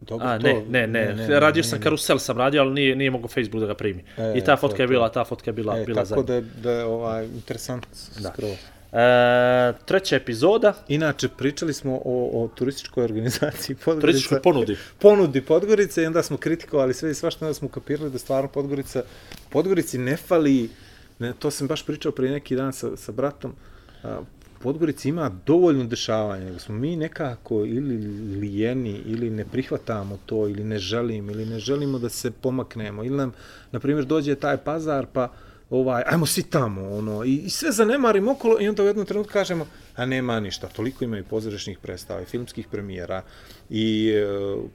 Dobro, A, to- ne, ne, ne, radio sam ne. karusel sam radio, ali nije, nije mogo Facebook da ga primi. E, I ta fotka je bila, ta fotka je bila, E, bila tako zadnja. da je, da je ovaj, interesant Da. skroz. E, treća epizoda, Inače, pričali smo o, o turističkoj organizaciji Podgorica. turističkoj ponudi. ponudi Podgorice i onda smo kritikovali sve i svašta, onda smo kapirali da stvarno Podgorica, Podgorici ne fali, ne, to sam baš pričao prije neki dan sa, sa bratom, a, Podgorici ima dovoljno dešavanja, nego smo mi nekako ili lijeni, ili ne prihvatamo to, ili ne želimo, ili ne želimo da se pomaknemo, ili nam, na primjer, dođe taj pazar, pa ovaj, ajmo svi tamo, ono, i, i sve zanemarimo okolo i onda u jednom trenutku kažemo, a nema ništa, toliko ima i pozorišnih predstava, i filmskih premijera, i e,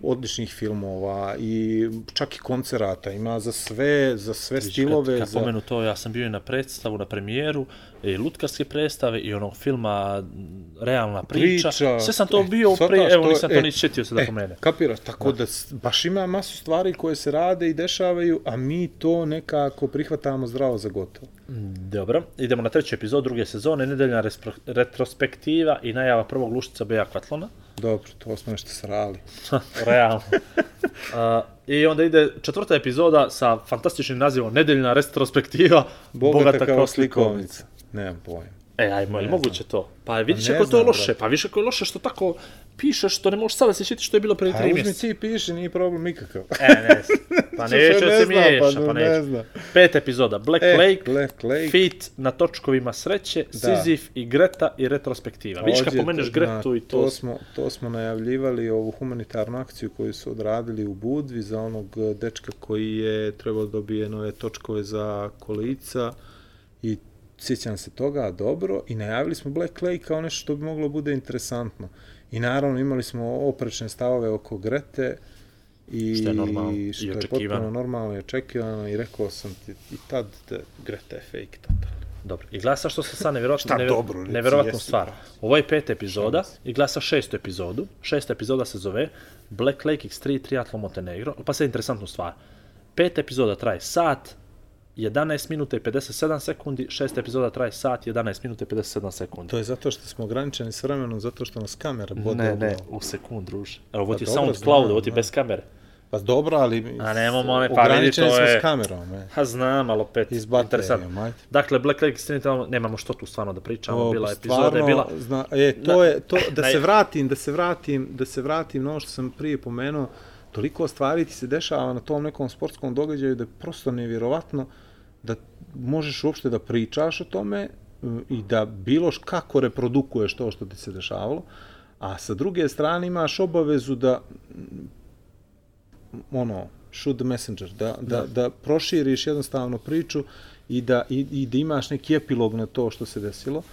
odličnih filmova, i čak i koncerata, ima za sve, za sve stilove, Kad, kad za... pomenu to, ja sam bio i na predstavu, na premijeru, i lutkarske predstave, i onog filma Realna priča. Priča. Sve sam to E, bio prije, evo nisam to e, ni sjetio se da e, pomene. Kapiraš, tako da. s- baš ima masu stvari koje se rade i dešavaju, a mi to nekako prihvatamo zdravo za gotovo. Dobro, idemo na treću epizodu druge sezone, nedeljna retrospektiva i najava prvog luštica B akvatlona. Dobro, to smo nešto srali. Realno. Uh, I onda ide četvrta epizoda sa fantastičnim nazivom Nedeljna retrospektiva Bogata, kao slikovnica. Nemam pojma. E, ajmo, je moguće to? Pa vidiš Pa ne kako to je znam, loše, brate. pa više kako je loše što tako pišeš što ne možeš sada se sjetiti što je bilo pre tri uzmi mjeseca. ti piši, nije problem nikakav. E, ne znam. Pa neće ne da se miješa, pa pa, ne neće. zna. Pet epizoda, Black E, Lake, Black Lake. Fit na točkovima sreće, Sizif i Greta i retrospektiva. Vidiš kad pomeneš Gretu na- i to... To smo, to smo najavljivali, ovu humanitarnu akciju koju su odradili u Budvi za onog eh, dečka koji je trebao da dobije nove točkove za kolica i sjećam se toga dobro i najavili smo Black Lake kao nešto što bi moglo bude interesantno. I naravno imali smo oprečne stavove oko Grete i Što je normalno i što je očekivano. potpuno normalno i očekivano i rekao sam ti i tad da Greta je fake total. Dobro. I glasa što se sad nevjerojatno, Šta nevjer- dobro, jesi, stvar. Ovo je peta epizoda i glasa šestu epizodu. Šesta epizoda se zove Black Lake X3 Triathlon Montenegro. Pa sad interesantnu stvar. Peta epizoda traje sat, 11 minuta i 57 sekundi, šesta epizoda traje sat, 11 minuta i 57 sekundi. To je zato što smo ograničeni s vremenom, zato što nas kamera bode Ne, ne, u sekund, druže. Evo, ovo ti Pa dobro, SoundCloud, ovo ti znam. bez kamere. Pa dobro, ali A nemamo one, pa vidi, to je- s kamerom. E. Ha, znam, ali opet, I s baterijom, interesantno. ajde. Dakle, Black Lake X3 tamo nemamo što tu stvarno da pričamo, O, bila stvarno, epizoda, je bila... Zna, e, to Na- je, to, da na- se vratim, da se vratim, da se vratim na ono što sam prije pomenuo, toliko stvari ti se dešava na tom nekom sportskom događaju da je prosto nevjerovatno da možeš uopšte da pričaš o tome m, i da bilo š- kako reprodukuješ to što ti se dešavalo, a sa druge strane imaš obavezu da ono, shoot the messenger, da, da, da proširiš jednostavno priču i da, i, i da imaš neki epilog na to što se desilo.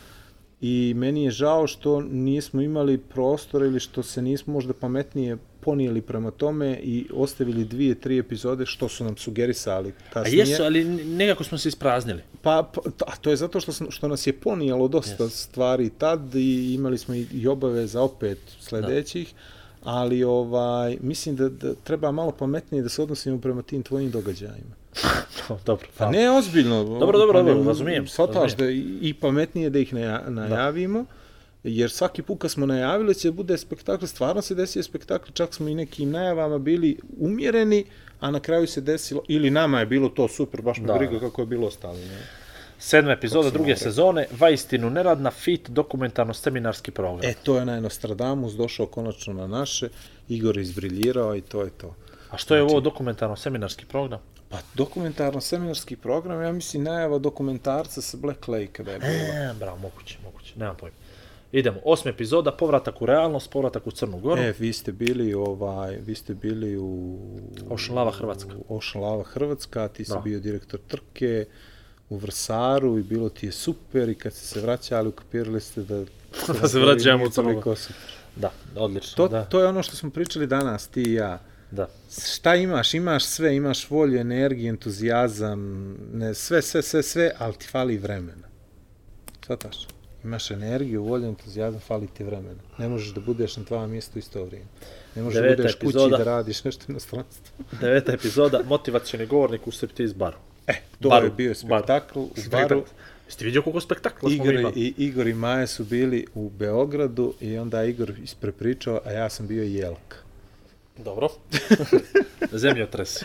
I meni je žao što nismo imali prostora ili što se nismo možda pametnije ponijeli prema tome i ostavili dvije, tri epizode što su nam sugerisali A kasnije. jesu, ali nekako smo se ispraznili. Pa, pa to- a to je zato što, sam- što nas je ponijelo dosta Yes. stvari tad i imali smo i, i obaveza opet sledećih, ali ovaj, mislim da, da treba malo pametnije da se odnosimo prema tim tvojim događajima. Dobro, Pa ne ozbiljno. Dobro, dobro, pa ne- dobro, razumijem, razumijem. da i, pametnije da ih naja, najavimo, jer svaki put kad smo najavili će bude spektakl, stvarno se desio spektakl, čak smo i nekim najavama bili umjereni, a na kraju se desilo, ili nama je bilo to super, baš me Da. briga kako je bilo ostalo. Ne? Sedma epizoda druge ovo rekao? sezone, vaistinu neradna, fit, dokumentarno-seminarski program. E, to je onaj Nostradamus došao konačno na naše, Igor izbriljirao i to je to. A što je ovo znači- dokumentarno-seminarski program? Pa dokumentarno-seminarski program, ja mislim najava dokumentarca sa Black Lake da je bilo. E, bravo, moguće, moguće, nemam pojma. Idemo, osma epizoda, povratak u realnost, povratak u Crnu Goru. E, vi ste bili ovaj, vi ste bili u Ocean Lava Hrvatska. U Ocean Lava Hrvatska, ti si Da. bio direktor trke u Vrsaru i bilo ti je super i kad ste se vraćali ukapirali ste da Da se vraćamo u Crnu toliko super. Da, odlično, To, da, to je ono što smo pričali danas, ti i ja. Da. Šta imaš? Imaš sve, imaš volju, energiju, entuzijazam, ne, sve, sve, sve, sve, ali ti fali vremena. Svataš? Imaš energiju, volju, entuzijazam, fali ti vremena. Ne možeš da budeš na dva mjesta u isto vrijeme. Ne možeš Deveta da budeš kući epizoda. i da radiš nešto u inostranstvu. Deveta epizoda, motivacioni govornik u striptease baru. E, to Baru, je bio spektakl u Spektakl. baru. Jeste vidio koliko spektakla smo Igor, imali? i, Igor i Maja su bili u Beogradu i onda Igor isprepričao, a ja sam bio Jelka. Dobro. Zemljotres.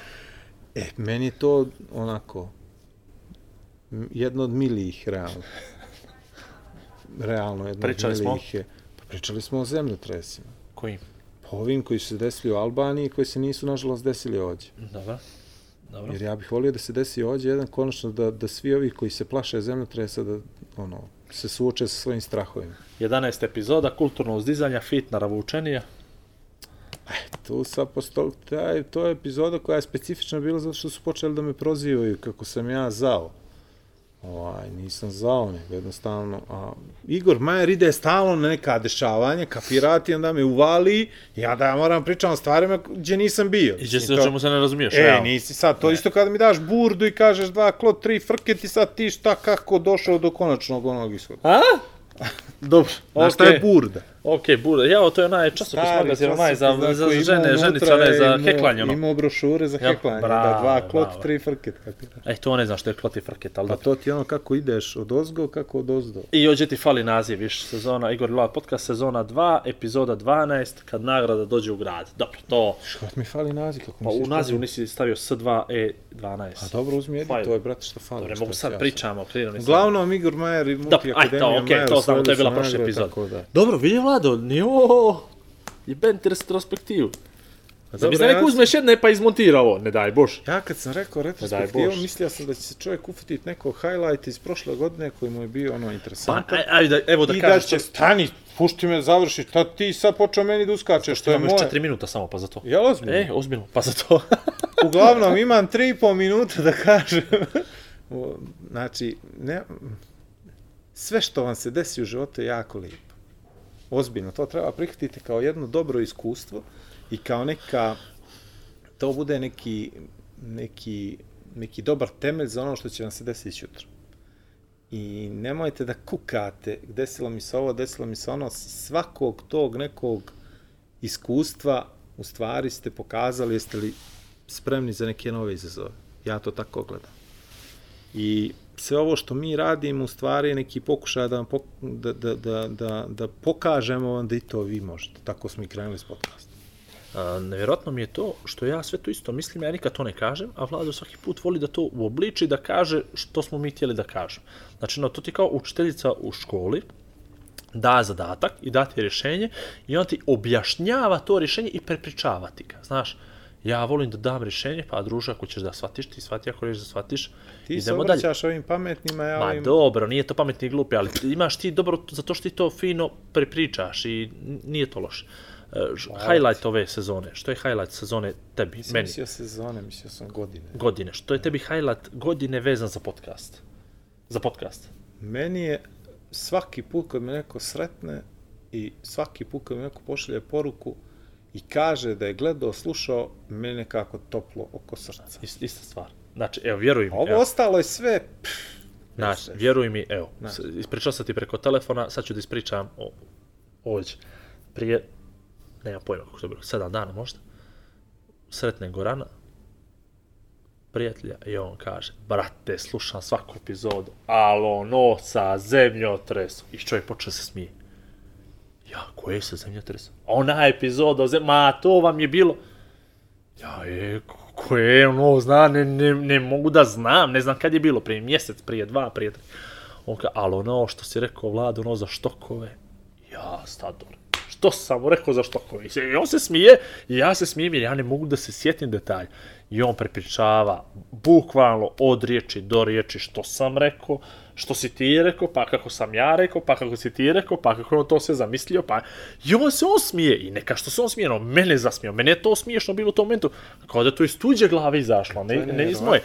E, meni je to onako jedno od milijih, realno. Realno, jedno Pričali od smo? milijih je. Pa pričali smo o zemljotresima. Kojim? Pa ovim koji su se desili u Albaniji i koji se nisu, nažalost, desili ovdje. Dobro. Dobro. Jer ja bih volio da se desi ovdje jedan, konačno da, da svi ovi koji se plaše zemljotresa, da ono, se suoče sa svojim strahovima. 11 epizoda, kulturno uzdizanja, fit naravučenija. Tu sa postol, taj, to je epizoda koja je specifična bila zato što su počeli da me prozivaju kako sam ja zao. Ovaj, nisam zao, nego jednostavno. A, Igor Majer ide stalno na neka dešavanja, kapirati, onda me uvali, ja da ja moram pričam o stvarima gdje nisam bio. I će se Mislim, o to- čemu se ne razumiješ, E, realno. nisi sad, to isto kada mi daš burdu i kažeš dva klo, tri frke, ti sad ti šta kako došao do konačnog onog ishoda. A? Dobro, Znaš okej. šta je burda? Ok, bude. Ja, to je onaj časopis magazin, onaj za, za, za ima žene, ženice, onaj za heklanje, ono. Imao brošure za heklanje, da, bravo, dva klot, bravo. tri frket. Kako da. E, to ne znam što je kloti frket, ali Pa da. to ti je ono kako ideš od ozgo, kako od ozdo. I ođe ti fali naziv, viš, sezona Igor Lovat podcast, sezona 2, epizoda 12, kad nagrada dođe u grad. Dobro, to, Što mi fali naziv? Kako pa u to nazivu nisi stavio S2E12. A dobro, uzmi Fajl. editoj, brate, što fali. Što mogu sad pričamo, kreirani sam. Uglavnom, Igor Majer i Multi Da, aj, to, Akademija okej, Majer to to je bila prošla epizoda. da. Dobro, vidi Nije ovo... Jebem ti retrospektivu. Pa dobro, da neko uzmeš jedne pa izmontira ovo, ne daj bož. Ja kad sam rekao retrospektivu, mislio sam da će se čovjek ufatiti nekog highlight iz prošle godine koji mu je bio ono Pa, interesantan. aj, ajde, evo da I da kažeš... će, stani, pušti me, završi, ta ti sad počeo meni da uskačeš, što je moje. 4 minuta samo, pa za to. Jel ozbiljno? E, ozbiljno, pa za to. Uglavnom, imam tri i pol minuta da kažem. Znači, ne, sve što vam se desi u životu je jako lijepo. Ozbiljno, to treba prihvatiti kao jedno dobro iskustvo i kao neka, to bude neki, neki, neki dobar temelj za ono što će vam se desiti jutro. I nemojte da kukate, desilo mi se ovo, desilo mi se ono, svakog tog nekog iskustva u stvari ste pokazali jeste li spremni za neke nove izazove. Ja to tako gledam. I sve ovo što mi radimo u stvari neki pokušaj da, da, da, da, da, da pokažemo vam da i to vi možete. Tako smo i krenuli s podcastom. A, nevjerojatno mi je to što ja sve to isto mislim, ja nikad to ne kažem, a Vlado svaki put voli da to uobliči, da kaže što smo mi htjeli da kažem. Znači, no, to ti kao učiteljica u školi, da zadatak i da ti rješenje i on ti objašnjava to rješenje i prepričava ti ga, znaš. Ja volim da dam rješenje, pa druže, ako ćeš da shvatiš, ti shvati, ako ćeš da shvatiš, Ti se idemo dalje. obraćaš ovim pametnima, ja Ma ovim... dobro, nije to pametni i glupi, ali ti- imaš ti dobro, zato što ti to fino prepričaš i nije to loše. Ž- highlight ove sezone, što je highlight sezone tebi, Nisam meni, mislio sezone, mislio sam godine. godine, što je tebi highlight godine vezan za podcast? Za podcast. Meni je svaki put kad me neko sretne i svaki put kad me neko pošalje poruku i kaže da je gledao, slušao, meni nekako toplo oko srca. Ist, ista stvar. Znači, evo, vjeruj mi, Ovo evo, ostalo je sve... pff, znači, vjeruj mi, evo, s- ispričao sam ti preko telefona, sad ću da ispričam o, ovdje. Prije, nema pojma kako to bilo, sedam dana možda, sretne Gorana, prijatelja i on kaže, brate, slušam svaku epizodu, alo, noca, zemljotres, i čovjek počeo se smije. Ja, koje se zemljotres? Ona epizoda, o zem... ma, to vam je bilo. Ja, je, ko- koje je ono, zna, ne, ne, ne mogu da znam, ne znam kad je bilo, prije mjesec, prije dva, prije tri. On kaže, ali ono što si rekao, Vlado, ono za štokove, ja, Stador, što sam mu rekao za štokove? I on se smije, i ja se smijem jer ja ne mogu da se sjetim detalja. I on prepričava, bukvalno od riječi do riječi što sam rekao, što si ti rekao, pa kako sam ja rekao, pa kako si ti rekao, pa kako je on to sve zamislio, pa... I on se on smije, i neka što se on smije, no, mene zasmio, mene je to smiješno bilo u tom momentu, kao da to iz tuđe glave izašlo, ne, ne iz moje.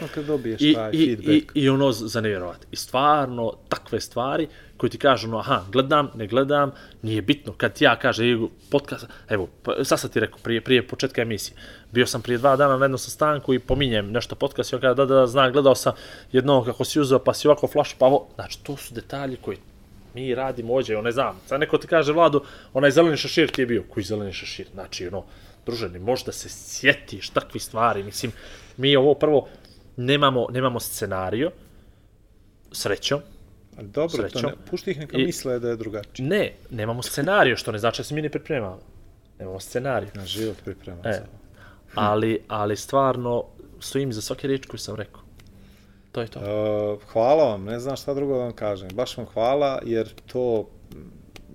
I, i, i, i ono za nevjerovat. I stvarno, takve stvari koje ti kažu, no, aha, gledam, ne gledam, nije bitno. Kad ja kaže, "Ej, podcast, evo, pa, sad sam ti rekao, prije, prije početka emisije, bio sam prije dva dana na jednom sastanku i pominjem nešto podcast i on kaže, da, da, da, znam, gledao sam jednog kako si uzeo, pa si ovako flash, pa ovo, znači, to su detalji koji mi radimo ođe, ne znam, sad neko ti kaže, Vladu, onaj zeleni šešir ti je bio, koji zeleni šešir, znači, ono, druže, ne možeš da se sjetiš takvih stvari, mislim, mi ovo prvo, nemamo, nemamo scenario, srećom, Ali Dobro, to Srećom. ne, pušti ih neka I- misle da je drugačije. ne, nemamo scenario, što ne znači da se mi ne pripremamo. Nemamo scenarij. Na život priprema E, ali, ali stvarno stojim za svake riječ koju sam rekao. To je to. Uh, hvala vam, ne znam šta drugo da vam kažem. Baš vam hvala, jer to,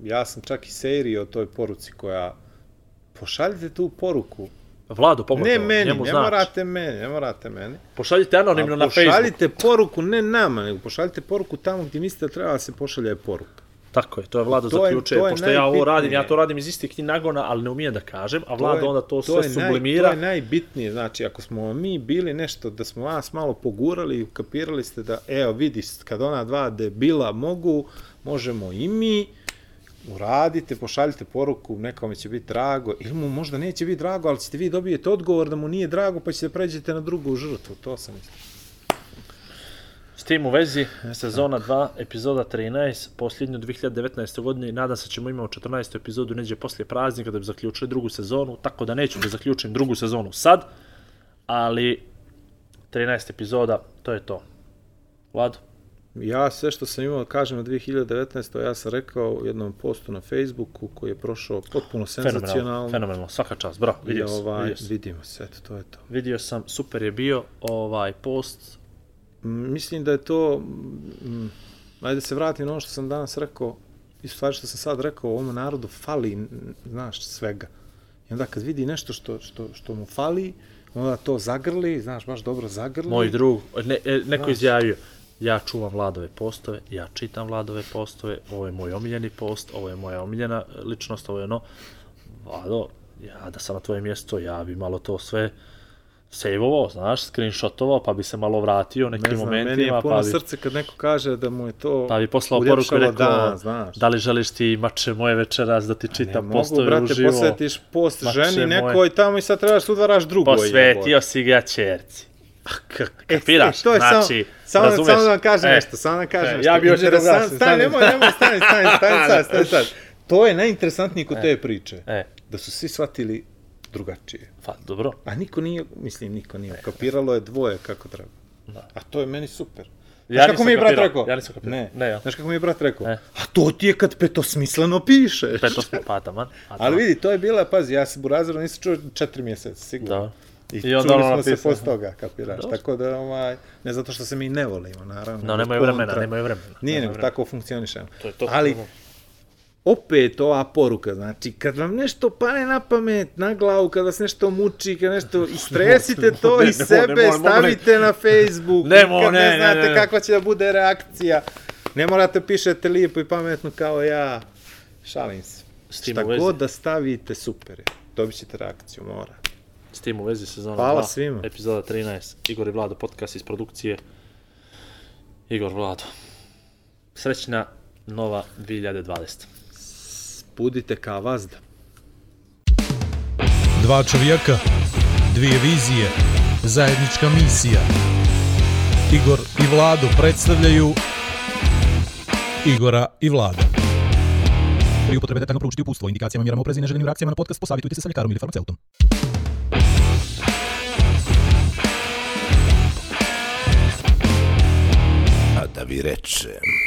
ja sam čak i serio o toj poruci koja, pošaljite tu poruku. Vlado, pogotovo, Ne meni, njemu ne znači. morate meni, ne morate meni. Pošaljite anonimno na Facebook. pošaljite poruku, ne nama, nego pošaljite poruku tamo gdje mislite da treba da se pošalje poruka. Tako je, to je Vlado To je- zaključuje, to je pošto ja ovo radim, najbitnije. ja to radim iz istih nagona, ali ne umijem da kažem, a Vlado je- onda to, je sve naj- sublimira. To je najbitnije, znači ako smo mi bili nešto, da smo vas malo pogurali i ukapirali ste da, evo vidi, kad ona dva debila mogu, možemo i mi, uradite, pošaljite poruku, nekome će biti drago, ili mu možda neće biti drago, ali ćete vi dobijete odgovor da mu nije drago, pa ćete pređete na drugu žrtvu, to sam mislio. tim u vezi, sezona 2, epizoda 13, posljednju 2019. godine i nadam se ćemo imati 14. epizodu neđe poslije praznika da bi zaključili drugu sezonu, tako da neću da zaključim drugu sezonu sad, ali 13 epizoda, to je to. Vlado? Ja sve što sam imao da kažem na 2019. ja sam rekao u jednom postu na Facebooku koji je prošao potpuno Fenomenalno, senzacionalno. fenomenalno, svaka čast, I vidio sam, ovaj, vidio sam. vidimo se, eto, to je to. Vidio sam, super je bio ovaj post, M, Mislim da je to, mm, ajde se vratim na ono što sam danas rekao, i stvari što sam sad rekao, ovom narodu fali, znaš, svega. I onda kad vidi nešto što, što, što mu fali, onda to zagrli, znaš, baš dobro zagrli. moj drug, ne, e, neko Znaš. izjavio, ja čuvam Vladove postove, ja čitam Vladove postove, ovo je moj omiljeni post, ovo je moja omiljena e, ličnost, ovo je ono, Vlado, ja da sam na tvoje mjesto, ja bi malo to sve sejvovao, znaš, screenshotovao, pa bi se malo vratio nekim ne znam, meni je momentima, puno pa bi, srce kad neko kaže da mu je to pa bi poslao poruku i rekao, dan, znaš. da li želiš ti mače moje večeras da ti Ne čitam mogu, postove brate, uživo, posvetiš post ženi moje. nekoj tamo i sad trebaš da udvaraš drugoj. posvetio si ga čerci. Kapiraš? E, to je znači, samo, samo, razumeš? samo da vam kažem E, nešto, samo da vam kažem e, nešto. ja bi hoću da Interesant- ugasim, Stani, nemoj, nemoj, stani, stani, stani, stani, stani, stani. To je najinteresantnije kod te priče. E, Da su svi shvatili drugačije. pa dobro. A niko nije, mislim, niko nije. Kapiralo je dvoje kako treba. Da. A to je meni super. Ja kako mi je brat rekao? ja nisam kapirao. Ne, Ne, ja. Znaš kako mi je brat rekao? E. A to ti je kad petosmisleno pišeš. Peto smo pata, man. A Ali vidi, to je bila, pazi, ja se Burazerom nisam čuo četiri mjeseca, sigurno. Da. I, I onda čuli ono smo se napisao. posle toga, kapiraš. Dobro. Tako da, ovaj, ne zato što se mi ne volimo, naravno. No, nemaju kontra. vremena, nemaju vremena. Nije, nego tako funkcionišemo. To je to. Ali, opet ova poruka, znači, kad vam nešto pane na pamet, na glavu, kad vas nešto muči, kad nešto, istresite to Ne, iz sebe, ne, ne, ne, stavite na Facebook, Ne, mo, ne, ne ne, znate ne, ne. kakva će da bude reakcija. Ne morate pišete lijepo i pametno kao ja, šalim se. Šta god da stavite, super je. Dobit ćete reakciju, mora. S tim u vezi sezona Hvala 2, svima. epizoda 13, Igor i Vlado, podcast iz produkcije. Igor Vlado. Srećna nova 2020. Budite ka vazda. Dva čovjeka, dvije vizije, zajednička misija. Igor i Vlado predstavljaju Igora i Vlada. Pri upotrebi detaljno proučiti upustvo, indikacijama, mjerama oprezi i neželjenim reakcijama na podcast posavitujte se sa ljekarom ili farmaceutom. A da vi rečem...